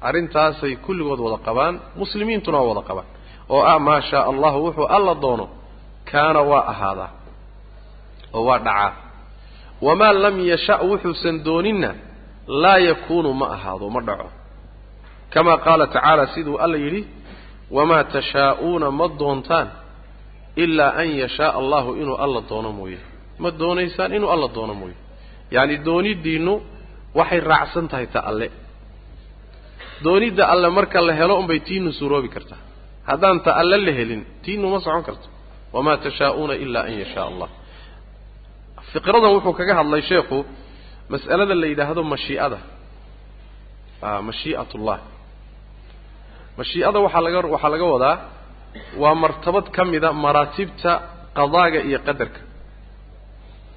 arrintaasay kulligood wada qabaan muslimiintuna waa wada qabaan oo ah maa shaaa allahu wuxuu alla doono kaana waa ahaadaa oo waa dhacaa wamaa lam yasha wuxuusan dooninna laa yakuunu ma ahaado ma dhaco kama qaala tacaala siduu alla yidhi wamaa tashaa'uuna ma doontaan ilaa an yashaaa allahu inuu alla doono mooye ma doonaysaan inuu alla doono mooye yacni dooniddiinnu waxay raacsan tahay ta alle. Doonidda alle marka la helo unbay tiinu suuroobi kartaa. Haddaan ta alle la helin tiinu ma socon karto. Wamaa tashaa'uuna ilaa an yashaa allah. Fiqradan wuxuu kaga hadlay sheekhu mas'alada la yidhaahdo mashii'ada. Mashii'at ullah mashii'ada waxaa laga waxaa laga wadaa waa martabad ka mida maraatibta qadaaga iyo qadarka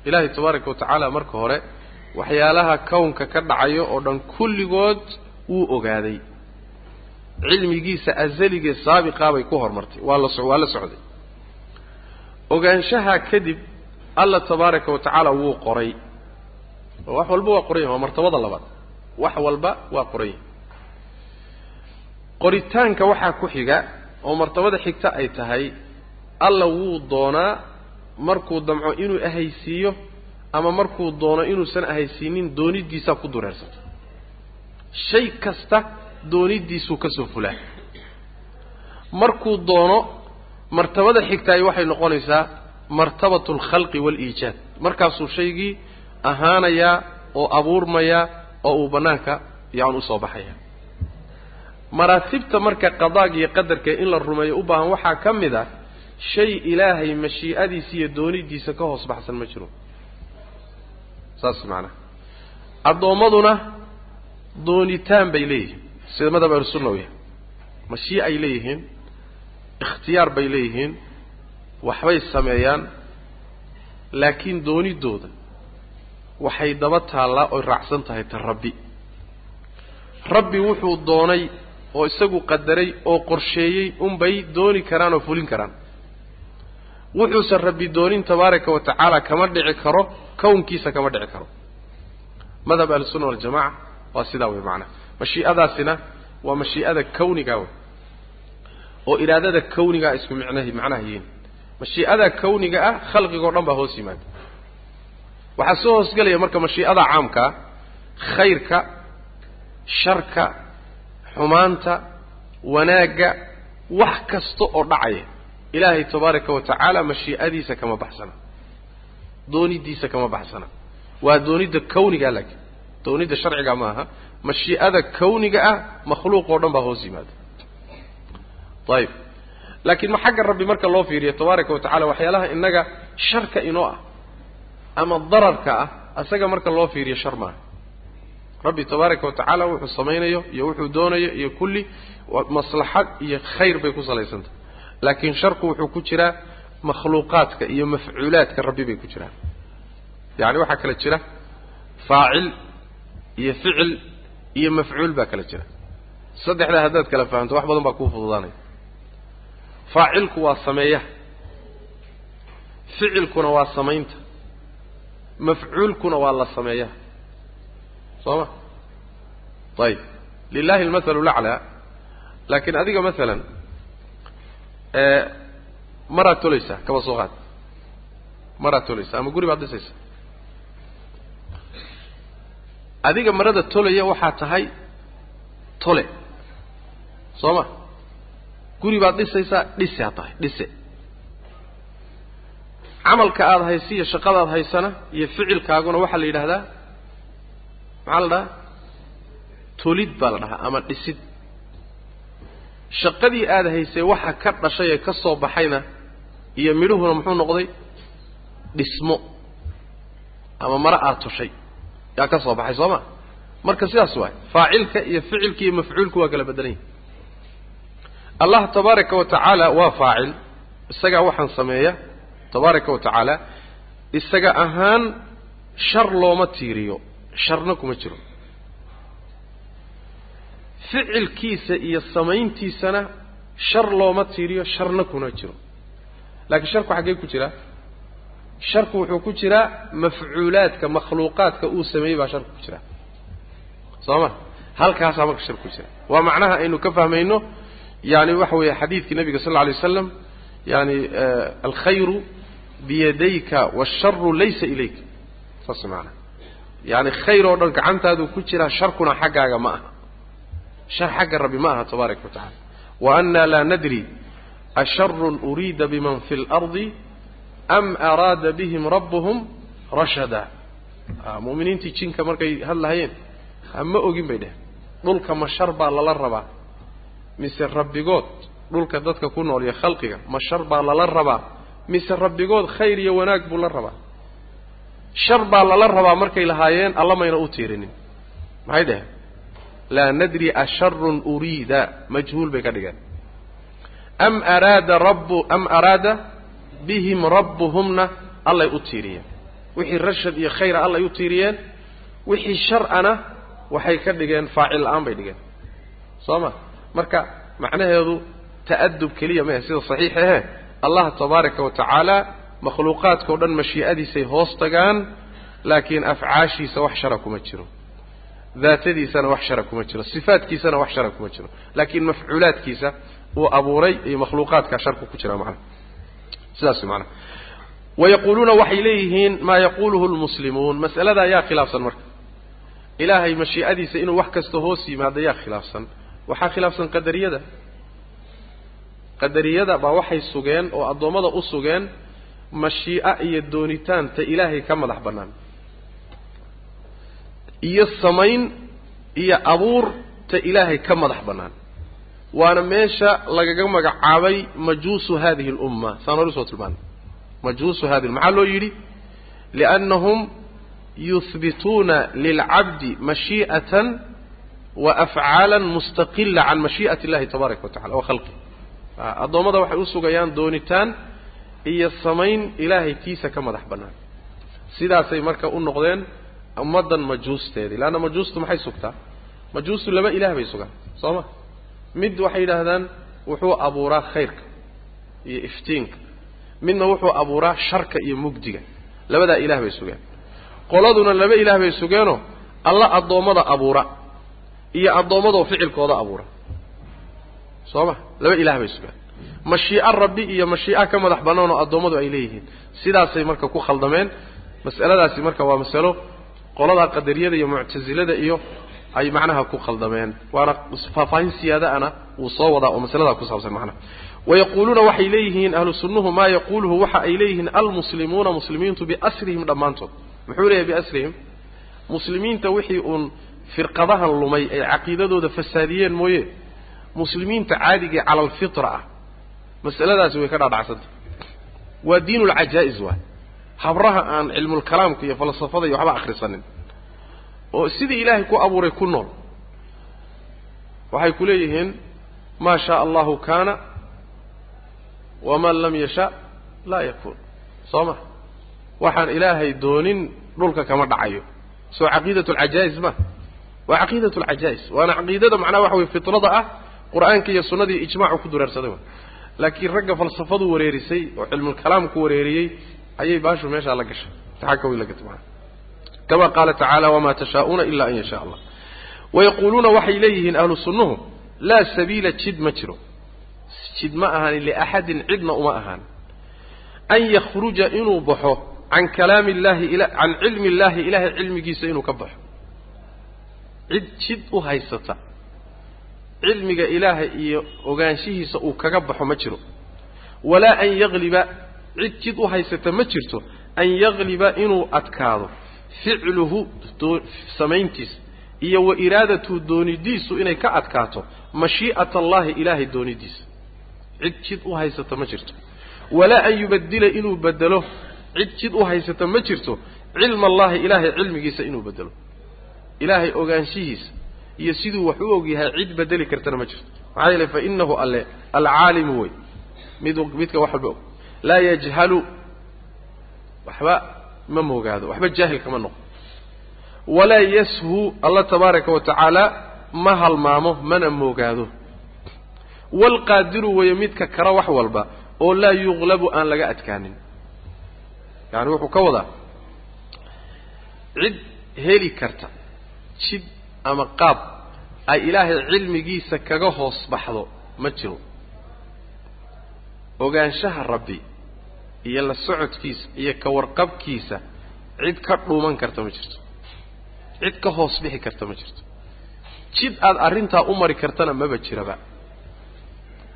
ilaahay tabaaraka wa tacaala marka hore waxyaalaha kownka ka dhacayo oo dhan kulligood wuu ogaaday. Cilmigiisa asaligee saabiqaa bay ku hormartay waa la waa la socday. Ogaanshaha kadib alla tabaaraka wa tacaala wuu qoray. Oo wax walba waa qoran yahy waa martabada labaad. Wax walba waa qoran yahy qoritaanka waxaa ku xiga oo martabada xigta ay tahay alla wuu doonaa markuu damco inuu ahaysiiyo ama markuu doono inuusan ahaysiinin dooniddiisaa ku dureersata shay kasta dooniddiisuu ka soo fulaa markuu doono martabada xigtaay waxay noqonaysaa martabatu alkhalqi waaliijaad markaasuu shaygii ahaanayaa oo abuurmayaa oo uu bannaanka yacni u soo baxaya. Maraatibta marka qadaaga iyo qadarka in la rumeeyo u baahan waxaa ka mid a shay ilaahay mashii'adiisa iyo dooniddiisa ka hoos baxsan ma jiro. Saas macanaha addoommaduna doonitaan bay leeyihiin. Sida madhab ahlusunna u yahay mashii ay leeyihiin ikhtiyaar bay leeyihiin waxbay sameeyaan laakiin dooniddooda waxay daba taallaa oy raacsan tahay ta rabbi. Rabbi wuxuu doonay oo isagu qadaray oo qorsheeyey unbay dooni karaan oo fulin karaan wuxuusan rabbi doonin tabaaraka wa tacaala kama dhici karo kownkiisa kama dhici karo. Madhab ahlusunna waljamaca waa sidaa wey macanaha mashii'adaasina waa mashii'ada kawniga wey oo iraadada kawnigaa isku micnahi macnaha yihiin. Mashii'ada kawniga ah khalqigao dhan baa hoos yimaada. Waxaa soo hoosgelaya marka mashii'ada caamkaa khayrka sharka xumaanta wanaagga wax kasta oo dhacaya ilaahay tabaaraka wa tacaala mashii'adiisa kama baxsana doonidiisa kama baxsana waa doonidda kawniga laakiin doonidda sharciga ma aha mashii'ada kawniga ah makhluuq oo dhan baa hoos yimaada ayib laakiin ma xagga rabbi marka loo fiiriyo tabaaraka wa tacala waxyaalaha innaga sharka inoo ah ama dararka ah asaga marka loo fiiriyo shar maaha rabbi tabaaraka wa tacaala wuxuu samaynayo iyo wuxuu doonayo iyo kulli maslaxad iyo khayr bay ku salaysantahay laakiin sharku wuxuu ku jiraa makhluuqaadka iyo mafcuulaadka rabbi bay ku jiraan. Yacni waxaa kala jira faacil iyo ficil iyo mafcuul baa kala jira. Saddexdaa haddaad kala fahamto wax badan baa kuu fududaanaya. Faacilku waa sameeyaha ficilkuna waa samaynta. Mafcuulkuna waa la sameeyaha soo ma ayib lilahi almathalu laclaa laakiin adiga masalan maraad tolaysaa kaba soo qaad. Maraad tolaysaa ama guri baad dhisaysaa adiga marada tolaya waxaa tahay tole. Soo ma? Guri baad dhisaysaa dhisaa tahay dhise. Camalka aada haysa iyo shaqadaad haysana iyo ficilkaaguna waxaa la yidhaahdaa maxaa la dhahaa? Tolid baa la dhahaa ama dhisid shaqadii aada haysay waxa ka dhashay ee ka soo baxayna iyo midhuhuna muxuu noqday dhismo ama mare aada toshay yaa ka soo baxay soo ma? Marka sidaas waay faacilka iyo ficilka iyo mafcuulku waa kala beddelan yahi allah tabaaraka wa tacaala waa faacil isagaa waxaan sameeya tabaaraka wa tacaala isaga ahaan shar looma tiiriyo sharna kuma jiro ficilkiisa iyo samayntiisana shar looma tiiriyo sharna kuna jiro. Laakiin sharku xaggee ku jiraa sharku wuxuu ku jiraa mafcuulaadka makhluuqaadka uu sameeyey baa sharku ku jiraa soo ma? Halkaasaa marka shar ku jira. Waa macnaha aynu ka fahmayno yani waxa weeye xadiidkii nabiga sal lla alay waslam yani alkhayru biyadayka waasharu laysa ilayka. Saas maanaa yani khayr oo dhan gacantaadu ku jiraa sharkuna xaggaaga ma aha shar xagga rabbi ma aha tabaaraka wa tacala wa anna laa nadri asharun uriida biman fi اlardi am araada bihim rabbuhum rashada mu'miniintii jinka markay hadlahayeen ma ogin bay dheh dhulka ma shar baa lala rabaa mise rabbigood dhulka dadka ku nool iyo khalqiga ma shar baa lala rabaa mise rabbigood khayr iyo wanaag buu la rabaa shar baa lala rabaa markay lahaayeen alla mayna u tiirinin maxay dheheen laa nadri asharun uriida majhuul bay ka dhigeen am araada rabbu am araada bihim rabbuhumna allay u tiiriyeen. Wixii rashad iyo khayra allay u tiiriyeen wixii shar'ana waxay ka dhigeen faacil la'aan bay dhigeen. Soo ma? Marka macnaheedu ta'adub keliya mahe sida saxiix ahe allah tabaaraka wa tacaala makhluuqaadka o dhan mashii'adiisay hoos tagaan laakiin afcaashiisa wax shara kuma jiro daatadiisana wax shara kuma jiro sifaadkiisana wax shara kuma jiro laakiin mafcuulaadkiisa uu abuuray iyo makhluuqaadkaa sharku ku jira macnaha sidaas macnaha wayaquuluuna waxay leeyihiin maa yaquuluhu lmuslimuun mas'aladaa yaa khilaafsan marka. Ilaahay mashii'adiisa inuu wax kasta hoos yimaado yaa khilaafsan. Waxaa khilaafsan qadariyada. Qadariyada baa waxay sugeen oo addoommada u sugeen mashii'a iyo doonitaanta ilaahay ka madax bannaan iyo samayn iyo abuurta ilaahay ka madax bannaan. Waana meesha lagaga magacaabay majuusu hadihi alumma. Saan hore u soo tilmaanay. Majuusu hadihi maxaa loo yidhi? Liannahum yuhbituuna lilcabdi mashii'atan wa afcaalan mustaqila can mashii'ati illahi tabaaraka wa tacala wa khalqih addoommada waxay u sugayaan doonitaan iyo samayn ilaahay tiisa ka madax bannaan. Sidaasay marka u noqdeen ummaddan majuusteedii leanna majuustu maxay sugtaa? Majuustu laba ilaah bay sugaan soo ma? Mid waxay yidhaahdaan wuxuu abuuraa khayrka iyo iftiinka. Midna wuxuu abuuraa sharka iyo mugdiga. Labadaa ilaah bay sugeen. Qoladuna laba ilaah bay sugeenoo alla addoommada abuura iyo addoommadoo ficilkooda abuura. Soo ma? Laba ilaah bay sugaan. Mashii'a rabbi iyo mashii'a ka madax bannaan oo addoommadu ay leeyihiin. Sidaasay marka ku khaldameen mas'aladaasi marka waa masalo qolada qadariyada iyo muctasilada iyo ay macnaha ku khaldameen. Waana faahfaahin siyaadaana wuu soo wadaa oo masaladaa ku saabsan macnaha. Wayaquuluuna waxay leeyihiin ahlu sunnuhu maa yaquuluhu waxa ay leeyihiin almuslimuuna muslimiintu biasrihim dhammaantood. Muxuu leeyahay biasrihim? Muslimiinta wixii uun firqadahan lumay ay caqiidadooda fasaadiyeen mooye. Muslimiinta caadigee cala alfitra ah. Masaladaasi way ka dhaadhacsantah waa diin ulcajaa'is waay habraha aan cilmulkalaamka iyo falsafada iyo waxba akhrisanin. Oo sidii ilaahay ku abuuray ku nool. Waxay ku leeyihiin maa shaa allahu kaana waman lam yasha laa yakuun soo ma? Waxaan ilaahay doonin dhulka kama dhacayo. Soo caqiidat alcajaa'is ma? Waa caqiidat alcajaa'is waana caqiidada macnaha waxa weye fitrada ah qur'aanka iyo sunnadii ijmaacu ku dureersaday laakiin ragga falsafadu wareerisay oo cilmulkalaamku wareeriyey ayay baashu meeshaa la gashay. Taxaka way la gatay maana kama qaala tacaala wamaa tashaa'uuna ila an yashaa allah. Wayaquuluuna waxay leeyihiin ahlu sunnuhu laa sabiila jid ma jiro. Jid ma ahaanin liaxadin cidna uma ahaan an yakhruja inuu baxo can kalaami illahi can cilmi illahi ilahay cilmigiisa inuu ka baxo. Cid jid u haysata. Cilmiga ilaahay iyo ogaanshihiisa uu kaga baxo ma jiro. Walaa an yagliba cid jid u haysata ma jirto an yagliba inuu adkaado ficluhu samayntiisa iyo wa iraadatuhu doonidiisu inay ka adkaato mashii'ata allahi ilaahay doonidiisa. Cid jid u haysata ma jirto. Walaa an yubadila inuu bedelo cid jid u haysata ma jirto. Cilma allahi ilaahay cilmigiisa inuu bedelo ilaahay ogaanshihiisa iyo siduu wax u og yahay cid bedeli kartana ma jirto. Maxaa yeelay fa inahu alle alcaalimu wey mid midka wax walba og laa yajhalu waxba ma moogaado waxba jaahil kama noqo walaa yashu alla tabaaraka wa tacaala ma halmaamo mana moogaado waalqaadiru weeye midka kara wax walba oo laa yuqlabu aan laga adkaanin. Yani wuxuu ka wadaa cid heli karta jid ama qaab ay ilaahay cilmigiisa kaga hoos baxdo ma jiro ogaanshaha rabbi iyo la socodkiisa iyo ka warqabkiisa cid ka dhuuman karta ma jirto. Cid ka hoos bixi karta ma jirto. Jid aad arrintaa u mari kartana maba jiraba.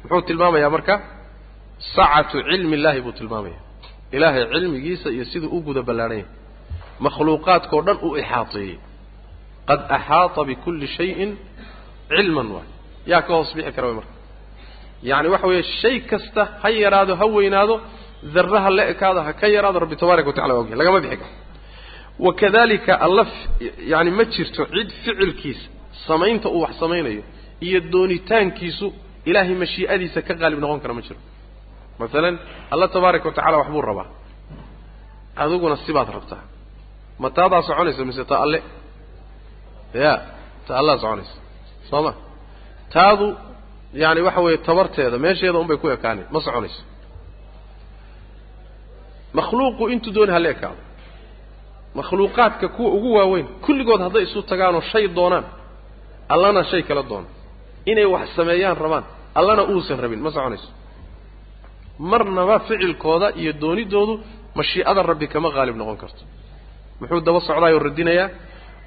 Muxuu tilmaamayaa marka sacatu cilmi illaahi buu tilmaamaya ilaahay cilmigiisa iyo siduu u guda ballaadhan yahay makhluuqaadkao dhan u ixaateeyey. Qad axaata bikulli shayin cilman waay. Yaa ka hoos bixi kara way marka yacni waxa weeye shay kasta ha yaraado ha weynaado darraha la ekaado ha ka yaraado rabbi tabaaraka wa tacala waa ogyahay. Lagama bixi karo. Wakadalika alla yani ma jirto cid ficilkiisa samaynta uu wax samaynayo iyo doonitaankiisu ilaahay mashii'adiisa ka qaalib noqon kara ma jiro. Masalan alla tabaaraka wa tacala waxbuu rabaa. Adiguna sibaad rabtaa. Ma taadaa soconaysa mise ta alle? Ya ta allaa soconaysa soo ma? Taadu yani waxa weeye tabarteeda meesheeda un bay ku ekaanay ma soconayso. Makhluuqu intuu dooni hala ekaado. Makhluuqaadka kuwa ugu waaweyn kulligood hadday isu tagaanoo shay doonaan allana shay kala doono inay wax sameeyaan rabaan allana uusan rabin ma soconayso. Marnaba ficilkooda iyo doonidoodu mashiicada rabbi kama qaalib noqon karto. Muxuu daba socdaayoo radinayaa?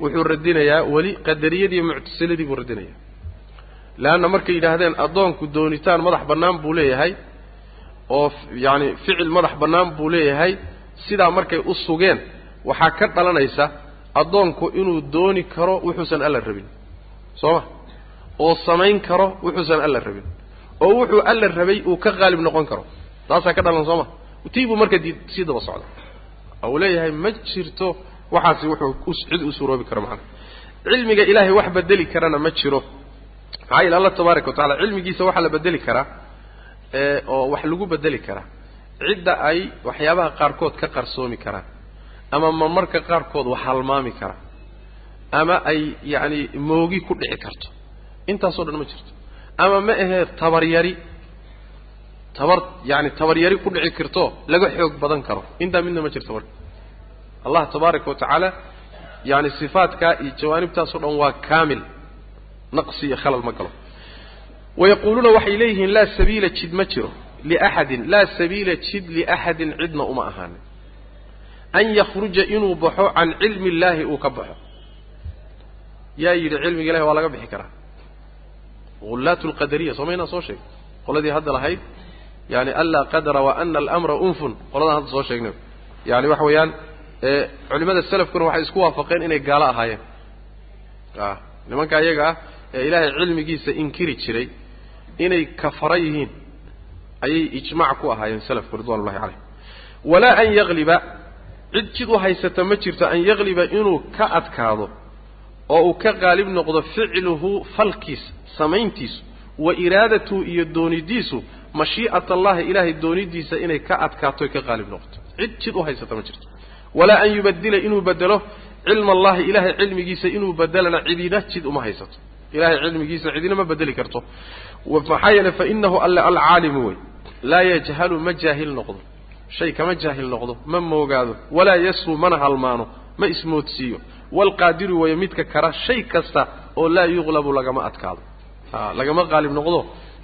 Wuxuu radinayaa weli qadariyadii muctasiladii buu radinayaa leanna markay yidhaahdeen addoonku doonitaan madax bannaan buu leeyahay oo yacani ficil madax bannaan buu leeyahay sidaa markay u sugeen waxaa ka dhalanaysa addoonku inuu dooni karo wuxuusan alla rabin. Soo ma oo samayn karo wuxuusan alla rabin. Oo wuxuu alla rabay uu ka qaalib noqon karo. Taasaa ka dhalan soo ma tii buu marka dii sii daba socda. Uu leeyahay ma jirto. Waxaasi wuxuu cid u suuroobi karo macana cilmiga ilaahay wax bedeli karana ma jiro maxaa yeele allah tabaaraka wa tacala cilmigiisa waxaa la bedeli karaa oo wax lagu bedeli karaa cidda ay waxyaabaha qaarkood ka qarsoomi karaan ama marmarka qaarkood wax halmaami kara ama ay yacni moogi ku dhici karto. Intaasoo dhan ma jirto. Ama ma ahee tabaryari tabar yani tabaryari ku dhici karto laga xoog badan karo. Intaa midna ma jirto marka allah tabaaraka wa tacaala yani sifaadkaa iyo jawaanibtaasoo dhan waa kaamil naqsi iyo khalal ma galo. Wayaquuluuna waxay leeyihiin laa sabiila jid ma jiro liaxadin laa sabiila jid liaxadin cidna uma ahaanin. An yakhruja inuu baxo can cilmi illaahi uu ka baxo. Yaa yidhi cilmiga ilahi waa laga bixi karaa. Hullaatu lqadariya soo maynaa soo sheeg? Qoladii hadda lahayd yani anlaa qadara wa ana alamra unfun qoladaan hadda soo sheegnay. Yani waxa weeyaan culimada selafkuna waxay isku waafaqeen inay gaalo ahaayeen. Nimanka iyaga ah ee ilaahay cilmigiisa inkiri jiray inay kafara yihiin ayay ijmac ku ahaayeen selafku ridwan ullahi walaa an yagliba cid jid u haysata ma jirto an yagliba inuu ka adkaado oo uu ka qaalib noqdo ficluhu falkiisa samayntiisu wa iraadatuhu iyo doonidiisu mashii'at allahi ilaahay doonidiisa inay ka adkaato ka qaalib noqoto. Cid jid u haysata ma jirto. Walaa an yubadila inuu bedelo cilma allahi ilahay cilmigiisa inuu bedelana cidina jid uma haysato ilahay cilmigiisa cidina ma bedeli karto. Maxaa yeeley fainahu alle alcaalimu wey laa yajhalu ma jaahil noqdo. Shay kama jaahil noqdo ma moogaado walaa yasru mana halmaano ma ismoodsiiyo. Waalqaadiru weeye midka kara shay kasta oo laa yuqlabu lagama adkaado. Lagama qaalib noqdo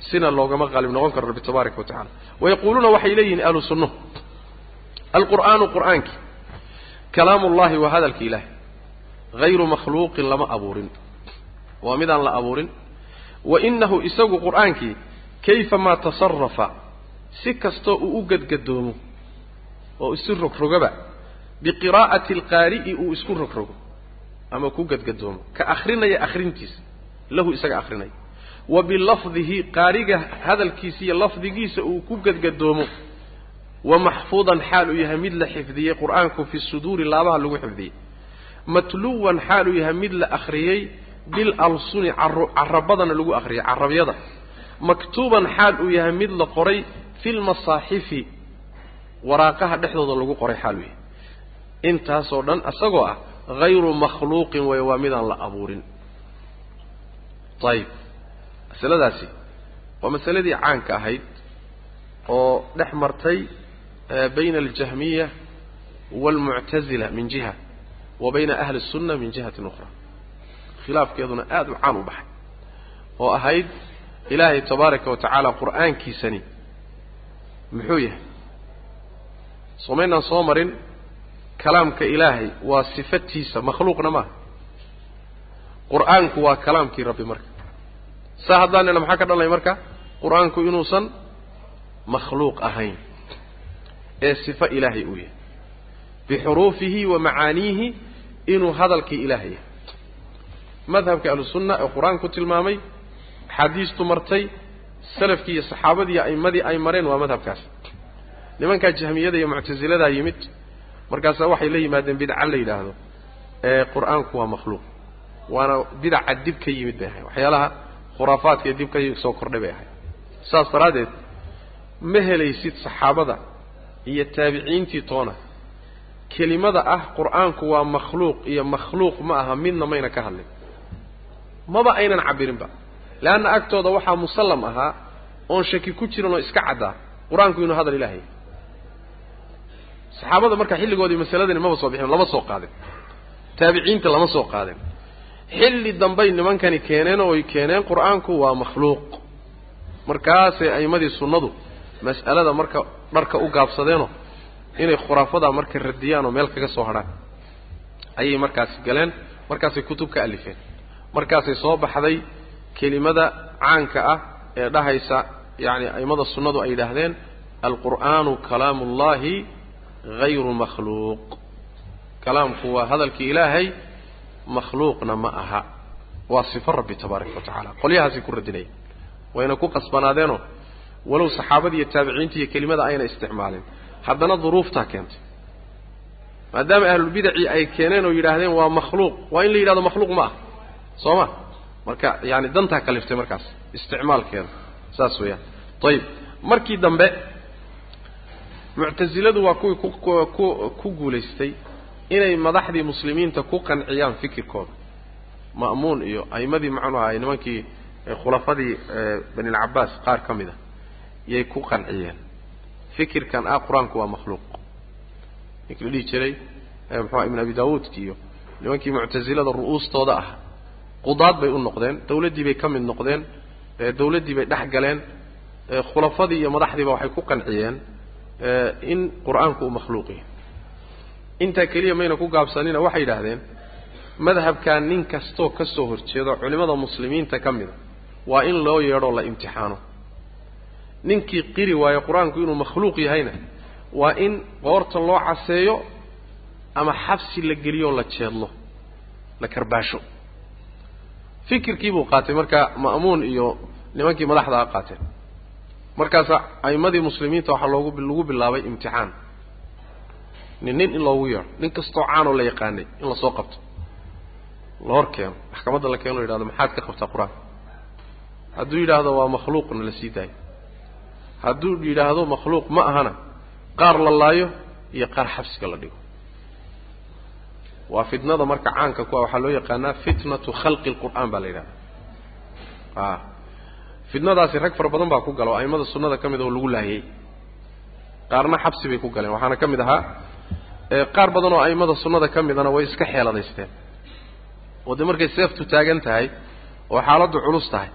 sina loogama qaalib noqon karo rabbi tabaaraka wa tacala wayaquuluuna waxay leeyihiin ahlu sunnuhu alqur'aanu qur'aankii kalaamu ullahi waa hadalka ilaahay. Hayru makhluuqin lama abuurin waa midaan la abuurin. Wa inahu isagu qur'aankii kayfa maa tasarafa si kastoo uu u gadgadoomo oo isu rogrogaba biqiraa'ati alqaari'i uu isku rogrogo ama ku gadgadoomo. Ka akrinaya akhrintiisa lahu isaga akrinaya wa bilafdihi qaariga hadalkiisa iyo lafdigiisa uu ku gadgadoomo. Wa maxfuudan xaal uu yahay mid la xifdiyey qur'aanku fi suduuri laabaha lagu xifdiyey. Matluwan xaal uu yahay mid la akhriyey bilalsuni carabadana lagu akhriyey carabyada maktuuban xaal uu yahay mid la qoray fi lmasaaxifi waraaqaha dhexdooda lagu qoray xaal uu intaasoo dhan isagoo ah hayru makhluuqin way waa midaan la abuurin. Ayib masaladaasi waa masaladii caanka ahayd oo dhex martay bayna aljahmiya waalmuctazila min jiha wa bayna ahli الsunna min jihatin ukhra khilaafkeeduna aada u caan u baxay oo ahayd ilaahay tabaaraka wa tacaala qur'aankiisani. Muxuu yahay? Somaynaan soo marin kalaamka ilaahay waa sifatiisa makhluuqna maaha. Qur'aanku waa kalaamkii rabbi marka. Saa haddaan nina maxaa ka dhalanaya marka? Qur'aanku inuusan makhluuq ahayn ee sifo ilaahay uu yahay. Bixuruufihi wa macaaniihi inuu hadalkii ilaahay yahay madhabka ahlusunna ee qur'aanku tilmaamay axaadiistu martay salafkii iyo saxaabadii iyo a'immadii ay mareen waa madhabkaas. Nimankaa jahmiyada iyo muctasiladaa yimid markaasaa waxay la yimaadeen bidca la yidhaahdo ee qur'aanku waa makhluuq waana bidaca dib ka yimid bay ahay waxyaalaha khuraafaadka dib ka soo kordhay bay ahay saas daraaddeed ma helaysid saxaabada iyo taabiciintii toona kelimada ah qur'aanku waa makhluuq iyo makhluuq ma aha midna mayna ka hadlin maba aynan cabbirinba leanna agtooda waxaa musallam ahaa oon shaki ku jiran oo iska caddaa. Qur'aanku inuu hadal ilaahay. Saxaabada marka xilligoodii masaladani maba soo bixin lama soo qaadin. Taabiciinta lama soo qaadin. Xilli dambay nimankani keeneen oo ay keeneen qur'aanku waa makhluuq. Markaasay a'immadii sunnadu mas'alada marka dharka u gaabsadeenoo inay khuraafadaa marka radiyaan oo meel kaga soo hadhaan. Ayay markaasi galeen markaasay kutub ka alifeen markaasay soo baxday kelimada caanka ah ee dhahaysa yacni a'immada sunnadu ay yidhaahdeen alqur'aanu kalaamu ullahi hayru makhluuq. Kalaamku waa hadalkii ilaahay makhluuqna ma aha. Waa sifo rabbi tabaaraka wa tacala qolyahaasay ku radinayeen wayna ku qasbanaadeenoo walow saxaabadii iyo taabiciinta iyo kelimada ayna isticmaalin. Haddana duruuftaa keentay. Maadaama ahlulbidacii ay keeneen oo yidhaahdeen waa makhluuq waa in la yidhahdo makhluuq ma ah soo ma marka yaani dantaa kaliftay markaas isticmaalkeeda saas weeyaan ayib markii dambe muctasiladu waa kuwii ku ku guulaystay inay madaxdii muslimiinta ku qanciyaan fikirkooda ma'muun iyo a'immadii macnu ahay nimankii khulafadii banilcabaas qaar ka mid a yay ku qanciyeen. Fikirkan ah qur'aanku waa makhluuq. Ninkii la dhihi jiray muxua ibn abi daawuudki iyo nimankii muctasilada ru'uustooda ah qudaad bay u noqdeen dawladdii bay ka mid noqdeen dawladdii bay dhex galeen khulafadii iyo madaxdiiba waxay ku qanciyeen in qur'aanku uu makhluuq yahay. Intaa keliya mayna ku gaabsanina waxay yidhaahdeen madhabkaa nin kastoo ka soo horjeedo culimmada muslimiinta ka mida waa in loo yeedhoo la imtixaano. Ninkii qiri waayo qur'aanku inuu makhluuq yahayna waa in qoorta loo caseeyo ama xabsi la geliyoo la jeedlo la karbaasho fikirkii buu qaatay marka ma'muun iyo nimankii madaxda a qaateen markaasa a'immadii muslimiinta waxaa loogu lagu bilaabay imtixaan. Nin nin in loogu yeedho nin kastoo caanoo la yaqaanay in la soo qabto. La hor keeno maxkamadda la keeno o yidhahdo maxaad ka qabtaa qur'aanka hadduu yidhaahdo waa makhluuqna la sii daayo. Hadduu yidhaahdo makhluuq ma ahana qaar la laayo iyo qaar xabsiga la dhigo waa fitnada marka caanka ku ah waxaa loo yaqaanaa fitnatu khalqi lqur'aan baa la yidhahda a fitnadaasi rag fara badan baa ku gala oo a'immada sunnada ka mid oo lagu laayay qaarna xabsi bay ku galeen waxaana ka mid ahaa qaar badan oo a'immada sunnada ka midana way iska xeeladaysteen. Oo dee markay seeftu taagan tahay oo xaaladdu culus tahay.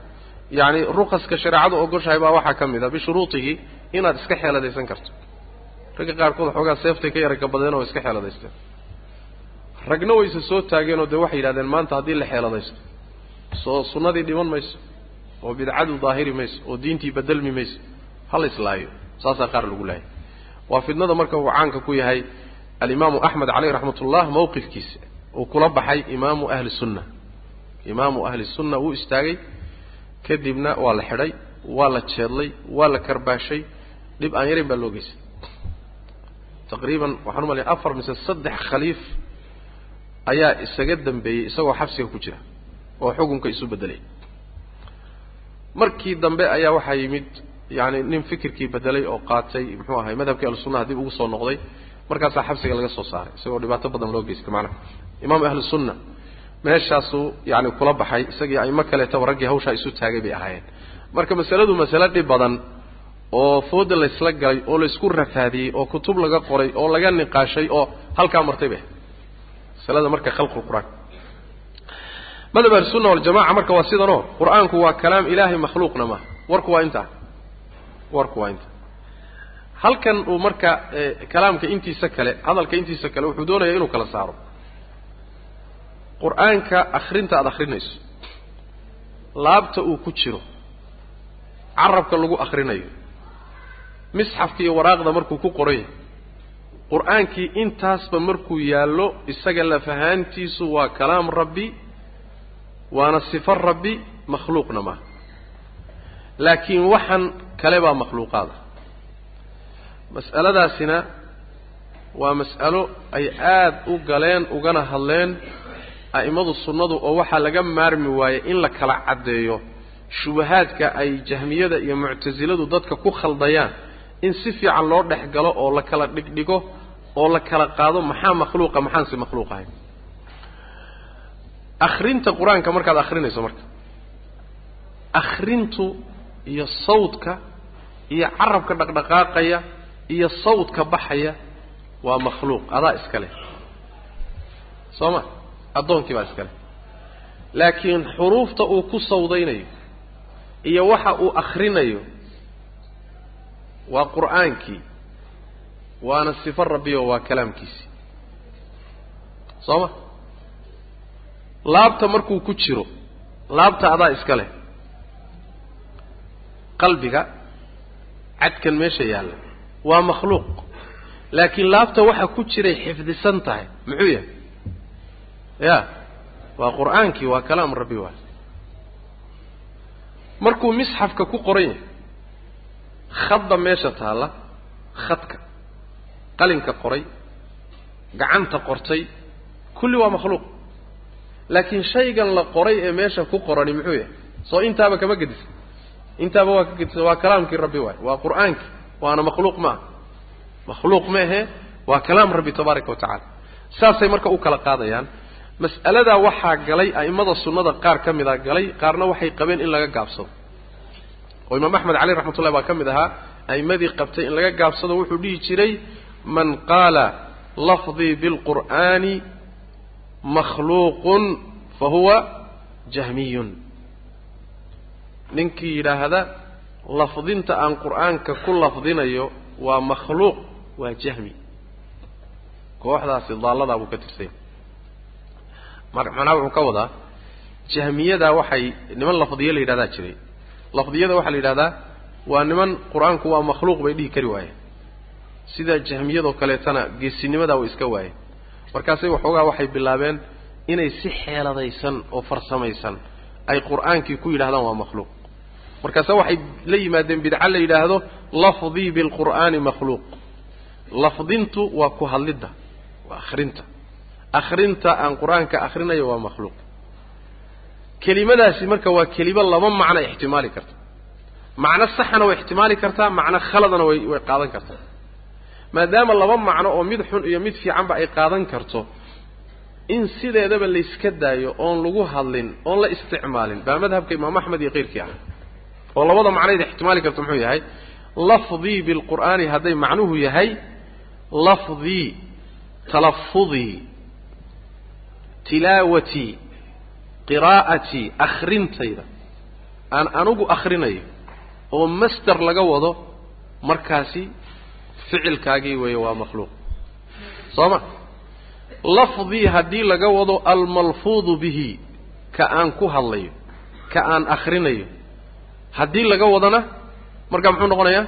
Yacni rukaska shareecadu ogoshahay baa waxaa ka mid a bishuruutihi inaad iska xeeladaysan karto. Ragga qaarkood xoogaa seeftay ka yaragka badeen oo iska xeeladaysteen ragna wayse soo taageenoo dee waxay yidhahdeen maanta haddii la xeeladaysto soo sunnadii dhiman mayso oo bidcadu daahiri mayso oo diintii bedelmi mayso hala islaayo. Saasaa qaar lagu laayay waa fidnada marka uu caanka ku yahay alimaamu axmed caleyh raxmat ullah mawqifkiisa uu kula baxay imaamu ahli sunna. Imaamu ahli sunna wuu istaagay kadibna waa la xidhay waa la jeedlay waa la karbaashay dhib aan yarayn baa loo taqriiban waxaan u malaya afar mise saddex khaliif ayaa isaga dambeeyey isagoo xabsiga ku jira oo xukunka isu bedelay. Markii dambe ayaa waxaa yimid yaani nin fikirkii bedelay oo qaatay muxuu ahay madhabkii ahlusunnaha dib ugu soo noqday markaasaa xabsiga laga soo saaray isagoo dhibaato badan loo geystay macnaha. Imaamu ahlu sunna meeshaasuu yani kula baxay isagii aimo kaleetaba raggii hawshaa isu taagay bay ahaayeen. Marka masaladu masale dhib badan oo fooda laysla galay oo laysku rafaadiyey oo kutub laga qoray oo laga niqaashay oo halkaa martay bay masalada marka khalqu qur'aan. Madhab ahlusunna waljamaca marka waa sidanoo qur'aanku waa kalaam ilaahay makhluuqna maaha warku waa intaa. Warku waa intaa. Halkan uu marka kalaamka intiisa kale hadalka intiisa kale wuxuu doonayaa inuu kala saaro. Qur'aanka akrinta aada akrinayso laabta uu ku jiro carabka lagu akrinayo misxafka iyo waraaqda markuu ku qoran yahay qur'aankii intaasba markuu yaallo isaga lafahaantiisu waa kalaam rabbi waana sifo rabbi makhluuqna maaha laakiin waxan kale baa makhluuqaada. Mas'aladaasina waa mas'alo ay aada u galeen ugana hadleen a'immadu sunnadu oo waxaa laga maarmi waayey in la kala caddeeyo shubahaadka ay jahmiyada iyo muctasiladu dadka ku khaldayaan in si fiican loo dhex galo oo la kala dhigdhigo oo la kala qaado maxaa makhluuqa maxaanse makhluuq ahayn akhrinta qur'aanka markaad akhrinayso marka akhrintu iyo sawdka iyo carabka dhaqdhaqaaqaya iyo sawdka baxaya waa makhluuq adaa iska leh. Soo ma? Addoonkii baa iska leh. Laakiin xuruufta uu ku sawdaynayo iyo waxa uu akhrinayo waa qur'aankii waana sifo rabbiyo waa kalaamkiisii soo ma laabta markuu ku jiro laabta adaa iska leh. Qalbiga cadkan meesha yaalla. Waa makhluuq. Laakiin laabta waxa ku jiray xifdisan tahay. Muxuu yahay? Ya waa qur'aankii waa kalaam rabbi waay markuu misxafka ku qoran yahay khadda meesha taalla khadka qalinka qoray gacanta qortay kulli waa makhluuq. Laakiin shaygan la qoray ee meesha ku qorani muxuu yahay? Soo intaaba kama gedisa intaaba waa ka gedisa waa kalaamkii rabbi waay waa qur'aankii waana makhluuq ma aha. Makhluuq ma ahe waa kalaam rabbi tabaaraka wa tacala saasay marka u kala qaadayaan. Mas'aladaa waxaa galay a'immada sunnada qaar ka mid a galay qaarna waxay qabeen in laga gaabsado oo imaam axmed caleyh raxmat ullahi baa ka mid ahaa a'immadii qabtay in laga gaabsado wuxuu dhihi jiray man qaala lafdii bilqur'aani makhluuqun fa huwa jahmiyun. Ninkii yidhaahda lafdinta aan qur'aanka ku lafdinayo waa makhluuq waa jahmi. Kooxdaasi daalladaa buu ka tirsanya macnaha wuxuu ka wadaa jahmiyadaa waxay niman lafdiye la yidhahdaa jiray. Lafdiyada waxaa la yidhahdaa waa niman qur'aanku waa makhluuq bay dhihi kari waayeen sida jahmiyadoo kaleetana geesinimadaa way iska waayeen markaasay waxoogaa waxay bilaabeen inay si xeeladaysan oo farsamaysan ay qur'aankii ku yidhahdaan waa makhluuq. Markaase waxay la yimaadeen bidca la yidhaahdo lafdii bilqur'aani makhluuq. Lafdintu waa ku hadlidda waa akhrinta. Akhrinta aan qur'aanka akhrinayo waa makhluuq. Kelimadaasi marka waa kelimo laba macno ixtimaali karta. Macno saxana way ixtimaali kartaa macno khaladana way way qaadan kartaa maadaama laba macno oo mid xun iyo mid fiicanba ay qaadan karto in sideedaba layska daayo oon lagu hadlin oon la isticmaalin. Baa madhabka imaam axmed iyo keyrkii ah. Oo labada macnayd ixtimaali karto muxuu yahay lafdii bilqur'aani hadday macnuhu yahay lafdii talafudii tilaawatii qiraa'atii akhrintayda aan anigu akhrinayo oo master laga wado markaasi ficilkaagii weeye waa makhluuq. Soo ma lafdii haddii laga wado almalfuudu bihi ka aan ku hadlayo ka aan akhrinayo haddii laga wadana markaa muxuu noqonayaa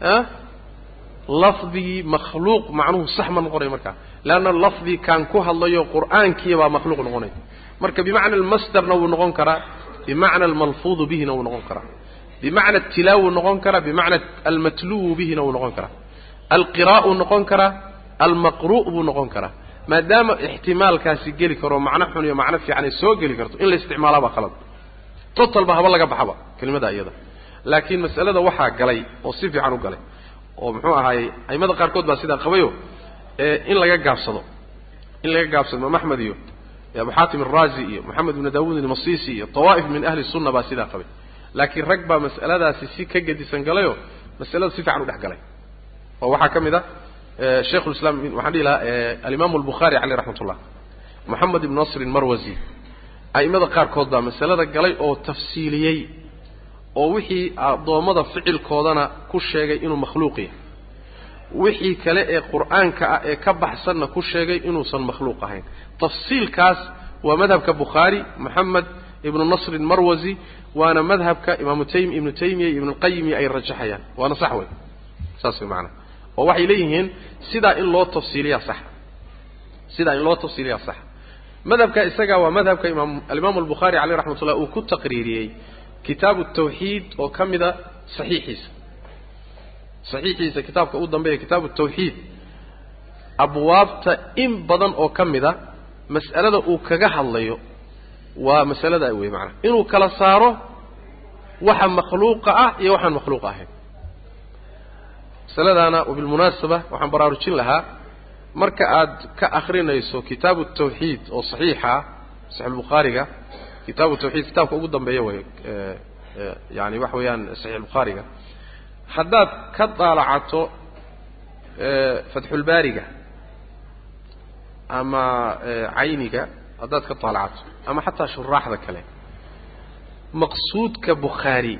a lafdigii makhluuq macnuhu sax ma noqonayo markaa leanna lafdii kaan ku hadlayo qur'aankiya baa makhluuq noqonaya. Marka bimacna almasderna wuu noqon karaa bimacna almalfuudu bihina wuu noqon karaa bimacna atilaawu noqon karaa bimacna almatluwu bihina wuu noqon karaa alqiraa'u noqon karaa almaqru' buu noqon karaa maadaama ixtimaalkaasi geli karo macno xun iyo macno fiican ay soo geli karto in la isticmaalaabaa khalad totalba haba laga baxaba kelimada iyada laakiin mas'alada waxaa galay oo si fiican u galay oo muxuu ahaayey aimada qaarkood baa sidaa qabayo in laga gaabsado in laga gaabsado imaam axmed iyo abu xaatim araazi iyo moxamed ibnu daawuud ilmasisi iyo tawaa'if min ahli sunna baa sidaa qabay laakiin rag baa mas'aladaasi si ka gedisan galayoo masalada si fiican u dhex galay. Oo waxaa ka mid a shaikhu lislam waxaan dhihi lahaa alimaamu albukhaari caleyh raxmat ullah moxamed ibnu nasrin marwasi a'imada qaarkood baa masalada galay oo tafsiiliyey oo wixii addoommada ficilkoodana ku sheegay inuu makhluuq yahay. Wixii kale ee qur'aanka ah ee ka baxsanna ku sheegay inuusan makhluuq ahayn. Tafsiilkaas waa madhabka bukhaari moxamed ibnu nasrin marwasi waana madhabka imaamu taym ibnu taymiya iyo ibnuqayimi ay rajaxayaan. Waana sax wey saas way macanaa oo waxay leeyihiin sidaa in loo tafsiiliyaa sax. Sidaa in loo tafsiiliyaa sax. Madhabka isaga waa madhabka imaam alimaamu albukhaari caleyh raxmat ullah uu ku taqriiriyey kitaabu tawxiid oo ka mida saxiixiisa. Saxiixiisa kitaabka u dambeeya kitaabu tawxiid. Abwaabta in badan oo ka mida mas'alada uu kaga hadlayo waa masalada wey macanaha inuu kala saaro waxa makhluuqa ah iyo waxaan makhluuq ahayn. Masaladaana wabilmunaasaba waxaan baraarujin lahaa marka aad ka akrinayso kitaabu tawxiid oo saxiixa saxiix albukhaariga kitaabu tawxiid kitaabka ugu dambeeya way yani waxa weeyaan saxiix albukhaariga haddaad ka daalacato fatxulbaariga ama cayniga haddaad ka daalacato ama xataa shuraaxda kale. Maqsuudka bukhaari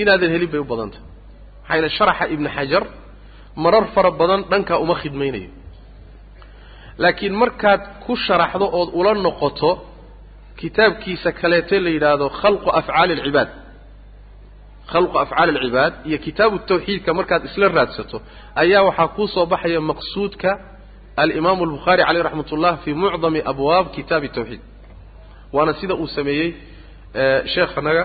inaadan helin bay u badanta maxaa yaele sharaxa ibni xajar marar fara badan dhankaa uma khidmaynayo. Laakiin markaad ku sharaxdo ood ula noqoto kitaabkiisa kaleete la yidhaahdo khalqu afcaali alcibaad. Khalqu afcaali alcibaad iyo kitaabu tawxiidka markaad isla raadsato ayaa waxaa kuu soo baxaya maqsuudka alimaamu albukhaari caleyh raxmat ullah fii mucdami abwaab kitaabi tawxiid waana sida uu sameeyey sheekhanaga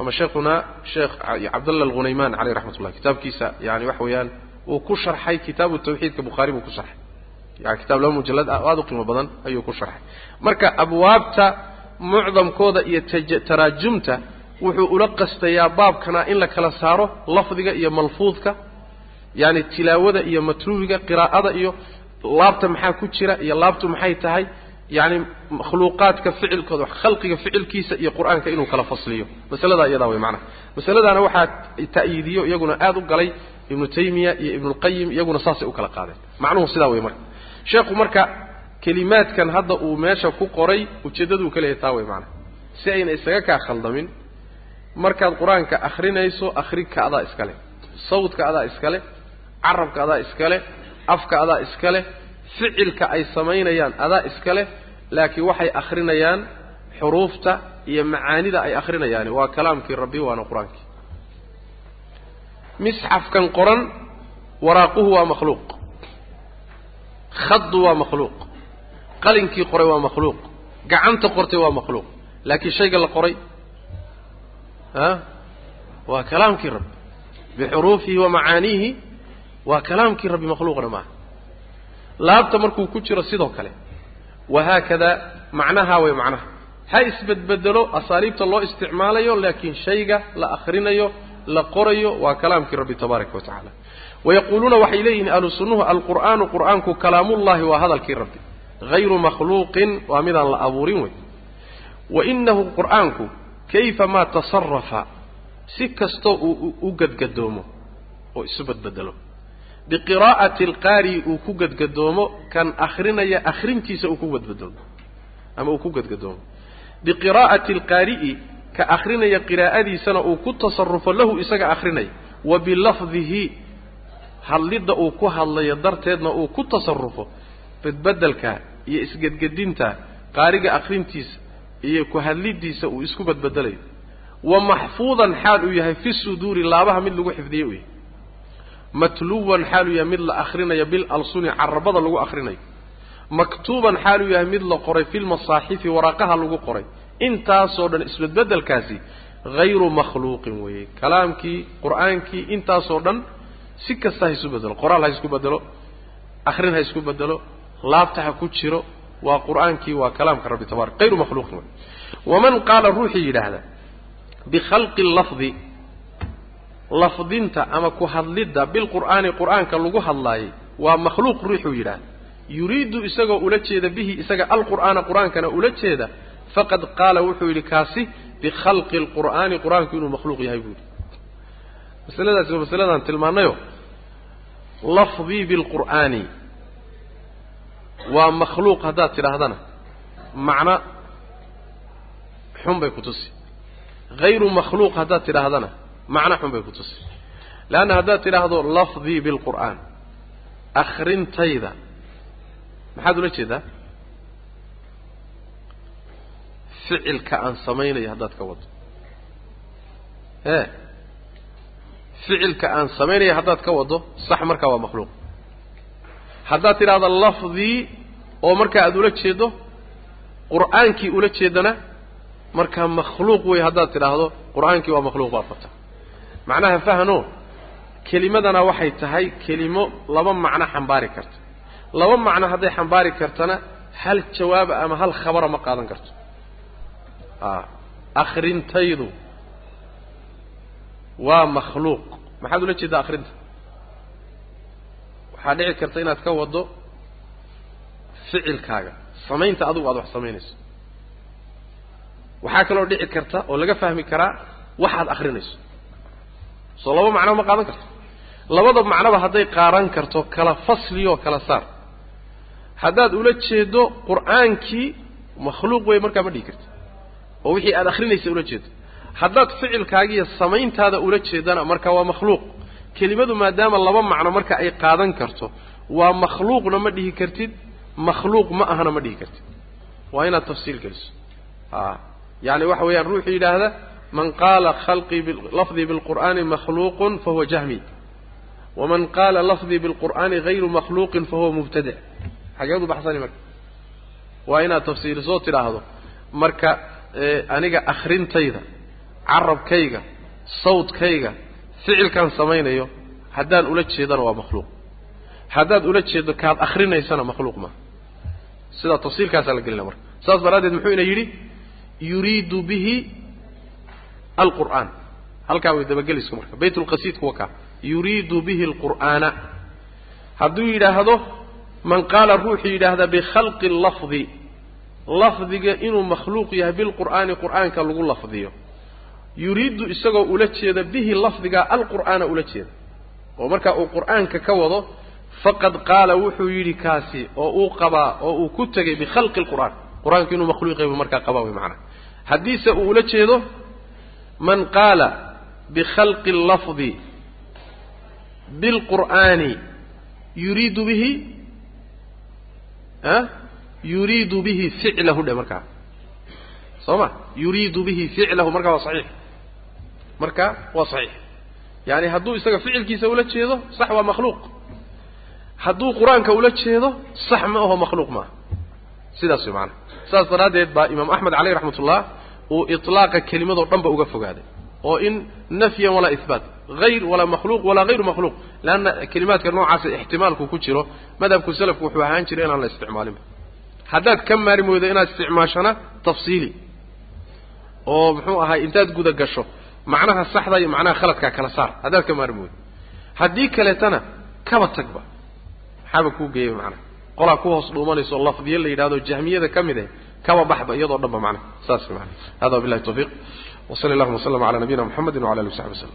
ama sheekhuna sheekh cabdallah alghunayman caleyh raxmat ullah kitaabkiisa yani waxa weeyaan uu ku sharxay kitaabu tawxiidka bukhaari buu ku sharxay yani kitaab laba mujallad ah oo aada u qiimo badan ayuu ku sharxay marka abwaabta mucdamkooda iyo taraajumta wuxuu ula qastayaa baabkana in la kala saaro lafdiga iyo malfuudka yani tilaawada iyo matluwiga qiraa'ada iyo laabta maxaa ku jira iyo laabtu maxay tahay? Yani makhluuqaadka ficilkooda khalqiga ficilkiisa iyo qur'aanka inuu kala fasliyo. Masaladaa iyadaa way macnaha. Masaladaana waxaa ta'yiidiyo iyaguna aada u galay ibnu taymiya iyo ibnulqayim iyaguna saasay u kala qaadeen. Macnuhu sidaa wey marka. Sheekhu marka kelimaadkan hadda uu meesha ku qoray ujeeddaduu ka taa wey macnaha. Si ayna isaga kaa khaldamin markaad qur'aanka akhrinayso akhri ka adaa iska leh sawdka adaa iska leh carabka adaa iska leh afka adaa iska leh ficilka ay samaynayaan adaa iska leh laakiin waxay akhrinayaan xuruufta iyo macaanida ay akhrinayaani waa kalaamkii rabbi waana qur'aankii. Misxafkan qoran waraaquhu waa makhluuq. Khaddu waa makhluuq. Qalinkii qoray waa makhluuq. Gacanta qortay waa makhluuq. Laakiin shayga la qoray a waa kalaamkii rabbi. Bixuruufihi wa macaaniihi waa kalaamkii rabbi makhluuqna maaha. Laabta markuu ku jiro sidoo kale wahaakadaa macnahaa way macnaha. Ha isbedbedelo asaaliibta loo isticmaalayo laakiin shayga la akhrinayo la qorayo waa kalaamkii rabbi tabaaraka wa tacaala. Wayaquuluuna waxay leeyihiin ahlu sunnuhu alqur'aanu qur'aanku kalaamullahi waa hadalkii rabbi. Hayru makhluuqin waa midaan la abuurin wey wa inahu qur'aanku kayfa maa tasarafa si kastoo uu u gadgadoomo oo isu badbedelo biqiraa'ati alqaari uu ku gadgadoomo kan akhrinaya akhrintiisa uu ku gadgadoomo. Ama uu ku gadgadoomo. Biqiraa'ati alqaari'i ka akhrinaya qiraa'adiisana uu ku tasarufo lahu isaga akhrinaya wa bilafdihi hadlidda uu ku hadlayo darteedna uu ku tasarufo badbedelka iyo isgedgedinta qaariga akhrintiisa iyo ku hadlidiisa uu isku badbedelayo wa maxfuudan xaal uu yahay fi suduuri laabaha mid lagu xifdiye uu yahay matluwan xaal uu yahay mid la akhrinayo bil alsuni carabada lagu akhrinayo. Maktuuban xaal uu yahay mid la qoray filmasaaxifi waraaqaha lagu qoray. Intaasoo dhan isbedbedelkaasi hayru makhluuqin weeye. Kalaamkii qur'aankii intaasoo dhan si kasta ha isu bedelo qoraal ha isku bedelo akhrin ha isku bedelo laabta ha ku jiro waa qur'aankii waa kalaamka rabbi tabarak hayru makhluuqin wey waman qaala ruuxii yidhaahda bikhalqi lafdi lafdinta ama ku hadlidda bilqur'aani qur'aanka lagu hadlaayay waa makhluuq ruuxuu yidhaahda yuriidu isagoo ula jeeda bihi isaga alqur'aana qur'aankana ula jeeda faqad qaala wuxuu yidhi kaasi bikhalqi lqur'aani qur'aanku inuu makhluuq yahay buu yidhi. Masaladaasi waa masaladaan tilmaanayo lafdii bilqur'aani waa makhluuq haddaad tidhaahdana macno xun bay ku tusi. Hayru makhluuq haddaad tidhaahdana macno xun bay ku tusi leanna haddaad tidhaahdo lafdii bilqur'aan akhrintayda maxaad ula jeedaa? Ficilka aan samaynayo haddaad ka wado. Ee ficilka aan samaynayo haddaad ka wado sax markaa waa makhluuq. Haddaad tidhaahdo lafdii oo markaa aada ula jeedo qur'aankii ula jeedana markaa makhluuq wey haddaad tidhaahdo qur'aankii waa makhluuq baad qabtaa macnaha fahno kelimadana waxay tahay kelimo laba macno xambaari karta laba macno hadday xambaari kartana hal jawaaba ama hal khabara ma qaadan karto. A akhrintaydu waa makhluuq. Maxaad ula jeedaa akhrinta? Waxaa dhici karta inaad ka wado ficilkaaga. Samaynta adigu aad wax samaynayso. Waxaa kaloo dhici karta oo laga fahmi karaa waxaad akrinayso soo laba macno ma qaadan karto. Labada macnoba hadday qaadan karto kala fasliyoo kala saar. Haddaad ula jeedo qur'aankii makhluuq wey markaa ma dhihi karti oo wixii aad akrinaysa ula jeedo haddaad ficilkaagiiyo samayntaada ula jeedana marka waa makhluuq. Kelimadu maadaama laba macno marka ay qaadan karto waa makhluuqna ma dhihi kartid makhluuq ma ahana ma dhihi kartid. Waa inaad tafsiil geliso. A yani waxa weeyaan ruuxuu yidhaahda man qaala lafdii bilqur'aani makhluuqun fahuwa jahmi. Waman qaala lafdii bilqur'aani hayru makhluuqin fahuwa mubtadic xageedu baxsani marka. Waa inaad tafsiilisoo tidhaahdo. Marka aniga akhrintayda carabkayga sawdkayga ficilkaan samaynayo haddaan ula jeedana waa makhluuq. Haddaad ula jeedo kaad akrinaysana makhluuq maaha sidaa tafsiilkaasaa la gelina marka. Saas daraaddeed muxuu ina yidhi yuriidu bihi alqur'aan halkaa way dabagelisku marka bayt lqasiidku waa kaa yuriidu bihi alqur'aana hadduu yidhaahdo man qaala ruuxuu yidhaahda bikhalqi lafdi lafdiga inuu makhluuq yahay bilqur'aani qur'aanka lagu lafdiyo yuriidu isagoo ula jeeda bihi lafdigaa alqur'aana ula jeeda oo markaa uu qur'aanka ka wado faqad qaala wuxuu yidhi kaasi oo uu qabaa oo uu ku tegay bikhalqi lqur'aan qur'aanku inuu makhluuqaybu markaa qabaa wey macana haddiise uu ula jeedo man qaala bikhalqi allafdi bilqur'aani yuriidu bihi a yuriidu bihi ficlahu dhe markaa soo ma yuriidu bihi ficlahu markaa waa saxiix. Marka waa saxiix. Yaani hadduu isaga ficilkiisa ula jeedo sax waa makhluuq. Hadduu qur'aanka ula jeedo sax ma aho makhluuq maaha sidaas way maanaa saas daraaddeed baa imaam axmed caleyh raxmat uu iطlaaqa kelimadoo dhan ba uga fogaaday. Oo in nafyan walaa ihbaat hayr walaa makhluuq walaa hayru makhluuq. Leanna kelimaadka noocaasa ixtimaalku ku jiro madhabku selafku wuxuu ahaan jiray inaan la isticmaalinba haddaad ka maari weydo inaad isticmaashana tafsiili. Oo muxuu ahay intaad guda gasho macnaha saxda iyo macnaha khaladkaa kala saar. Haddaad ka maari weydo haddii kaleetana kaba tagba. Maxaaba kuu geeyay macnaha? Qolaa ku hoos dhuumanayso lafdiye la yidhahdo jahmiyada ka mid eh kaba baxba iyadoo dhanba macnaha saas maana hada wabillahi tawfiiq wa sal allahuma w sllam cala nabiyina mxamedi wala ali w saxbi waslm